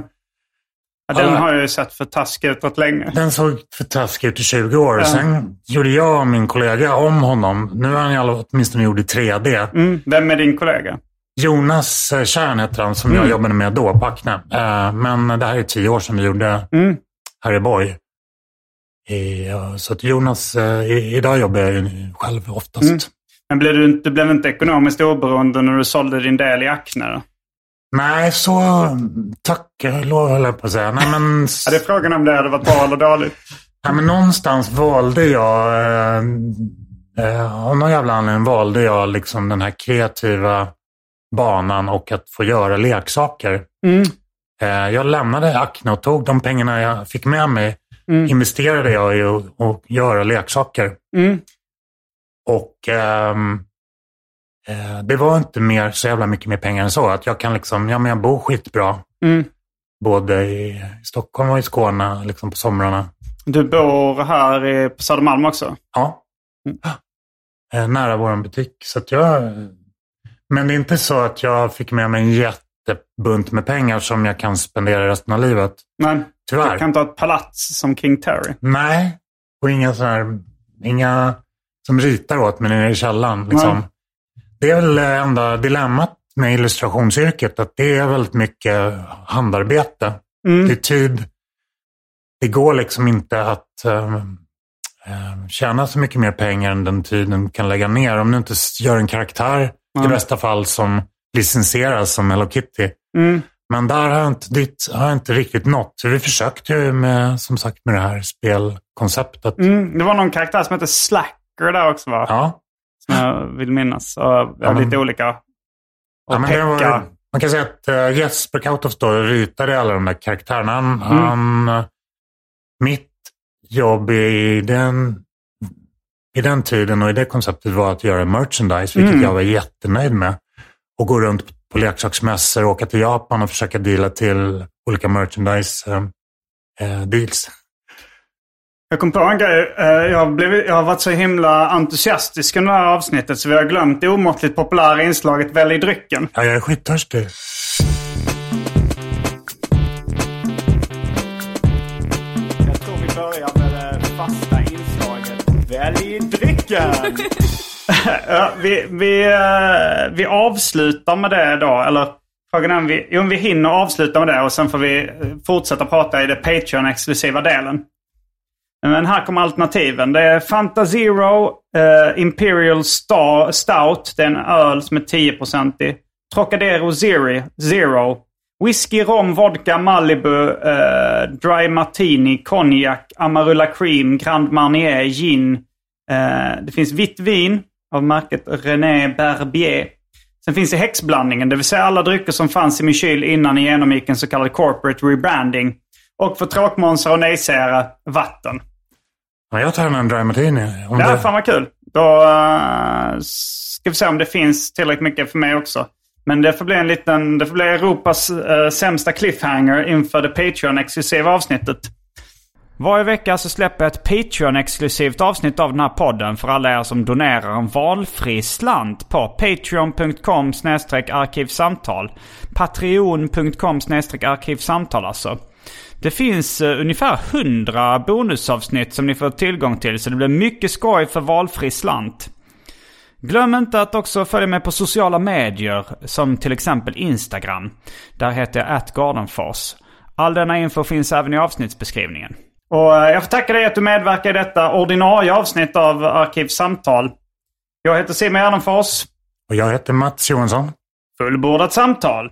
Speaker 2: Ja, den har jag ju sett för taskig ut rätt länge.
Speaker 3: Den såg för taskig ut i 20 år. Sen gjorde jag och min kollega om honom. Nu är han alla åtminstone gjord i 3D.
Speaker 2: Mm. Vem är din kollega?
Speaker 3: Jonas eh, Kärn heter han som jag
Speaker 2: Mm.
Speaker 3: jobbade med då på Acne. Eh, Men det här är tio år sedan vi gjorde
Speaker 2: Mm.
Speaker 3: Harry Boy. Ja, Så att Jonas, eh, idag jobbar jag ju själv oftast.
Speaker 2: Mm. Men blev du, inte- blev inte ekonomiskt oberoende när du sålde din del i Acne? Då?
Speaker 3: Nej, så tack lov höll jag på att säga. Nej, men,
Speaker 2: Ja, det är frågan om det hade varit bra eller dåligt.
Speaker 3: nej, men någonstans valde jag, eh, eh, av någon jävla anledning valde jag liksom den här kreativa banan och att få göra leksaker.
Speaker 2: Mm.
Speaker 3: Eh, jag lämnade Acne och tog de pengarna jag fick med mig,
Speaker 2: Mm.
Speaker 3: investerade jag i att att göra leksaker.
Speaker 2: Mm.
Speaker 3: Och eh, det var inte mer, så jävla mycket mer pengar än så. Att jag kan liksom, ja men jag bor skitbra.
Speaker 2: Mm.
Speaker 3: Både i Stockholm och i Skåne liksom på somrarna.
Speaker 2: Du bor här i, på Södermalm också?
Speaker 3: Ja.
Speaker 2: Mm.
Speaker 3: Eh, nära vår butik. Så att jag, men det är inte så att jag fick med mig en jättebunt med pengar som jag kan spendera resten av livet.
Speaker 2: Nej,
Speaker 3: Tyvärr.
Speaker 2: du kan inte ha ett palats som King Terry.
Speaker 3: Nej, och inga sådana här, inga som ritar åt mig nere i källaren. Liksom.
Speaker 2: Nej.
Speaker 3: Det är väl det enda dilemmat med illustrationsyrket, att det är väldigt mycket handarbete.
Speaker 2: Mm.
Speaker 3: Det är tid. Det går liksom inte att eh, eh, tjäna så mycket mer pengar än den tiden kan lägga ner. Om du inte gör en karaktär, i
Speaker 2: Mm.
Speaker 3: bästa fall, som licensieras som Hello Kitty.
Speaker 2: Mm.
Speaker 3: Men där har jag inte, dit har jag inte riktigt nått. Så vi försökte ju med, som sagt, med det här spelkonceptet.
Speaker 2: Mm. Det var någon karaktär som hette Slacker där också va?
Speaker 3: Ja.
Speaker 2: Som jag vill minnas. Och jag
Speaker 3: Ja, men-
Speaker 2: lite olika. Och
Speaker 3: ja
Speaker 2: Pekka.
Speaker 3: var, man kan säga att uh, Jesper Kautoff då ritade alla de där karaktärerna. Han,
Speaker 2: Mm.
Speaker 3: han, eh, mitt jobb i den, i den tiden och i det konceptet var att göra merchandise, vilket
Speaker 2: Mm.
Speaker 3: jag var jättenöjd med. Och gå runt på leksaksmässor, åka till Japan och försöka deala till olika merchandise eh, eh, deals.
Speaker 2: Jag kom på en grej. Eh, Jag, blev, jag har varit så himla entusiastisk under det här avsnittet så vi har glömt det omåttligt populära inslaget Välj drycken.
Speaker 3: Ja, jag är skittörstig.
Speaker 2: Jag tror vi börjar med det fasta inslaget Välj drycken! Ja, vi, vi, eh, vi avslutar med det då. Eller frågan är om vi, om vi hinner avsluta med det och sen får vi eh, fortsätta prata i den Patreon-exklusiva delen. Men här kommer alternativen. Det är Fanta Zero, eh, Imperial Star, Stout. Det är en öl som är 10-procentig. Trocadero Zero, Zero. Whisky, rom, vodka, Malibu, eh, Dry Martini, Cognac, Amarula Cream, Grand Marnier, Gin. Eh, det finns vitt vin av märket René Berbier. Sen finns det häxblandningen, det vill säga alla drycker som fanns i min kyl innan ni genomgick en så kallad corporate rebranding. Och för tråkmånsar och nejsägare, vatten.
Speaker 3: Ja, jag tar en dry martini. Om
Speaker 2: Ja,
Speaker 3: det...
Speaker 2: fan vad kul. Då uh, ska vi se om det finns tillräckligt mycket för mig också. Men det får bli en liten, det får bli Europas eh, sämsta cliffhanger inför det Patreon-exklusiva avsnittet. Varje vecka så släpper jag ett Patreon-exklusivt avsnitt av den här podden för alla er som donerar en valfri slant på patreon.com arkivsamtal. Patreon.com arkivsamtal alltså. Det finns uh, ungefär 100 bonusavsnitt som ni får tillgång till så det blir mycket skoj för valfri slant. Glöm inte att också följa mig på sociala medier som till exempel Instagram. Där heter jag atgardenfors. All denna info finns även i avsnittsbeskrivningen. Och eh, jag får tacka dig att du medverkar i detta ordinarie avsnitt av Arkivsamtal. Jag heter Simon Gärdenfors.
Speaker 3: Och jag heter Mats Johansson.
Speaker 2: Fullbordat samtal.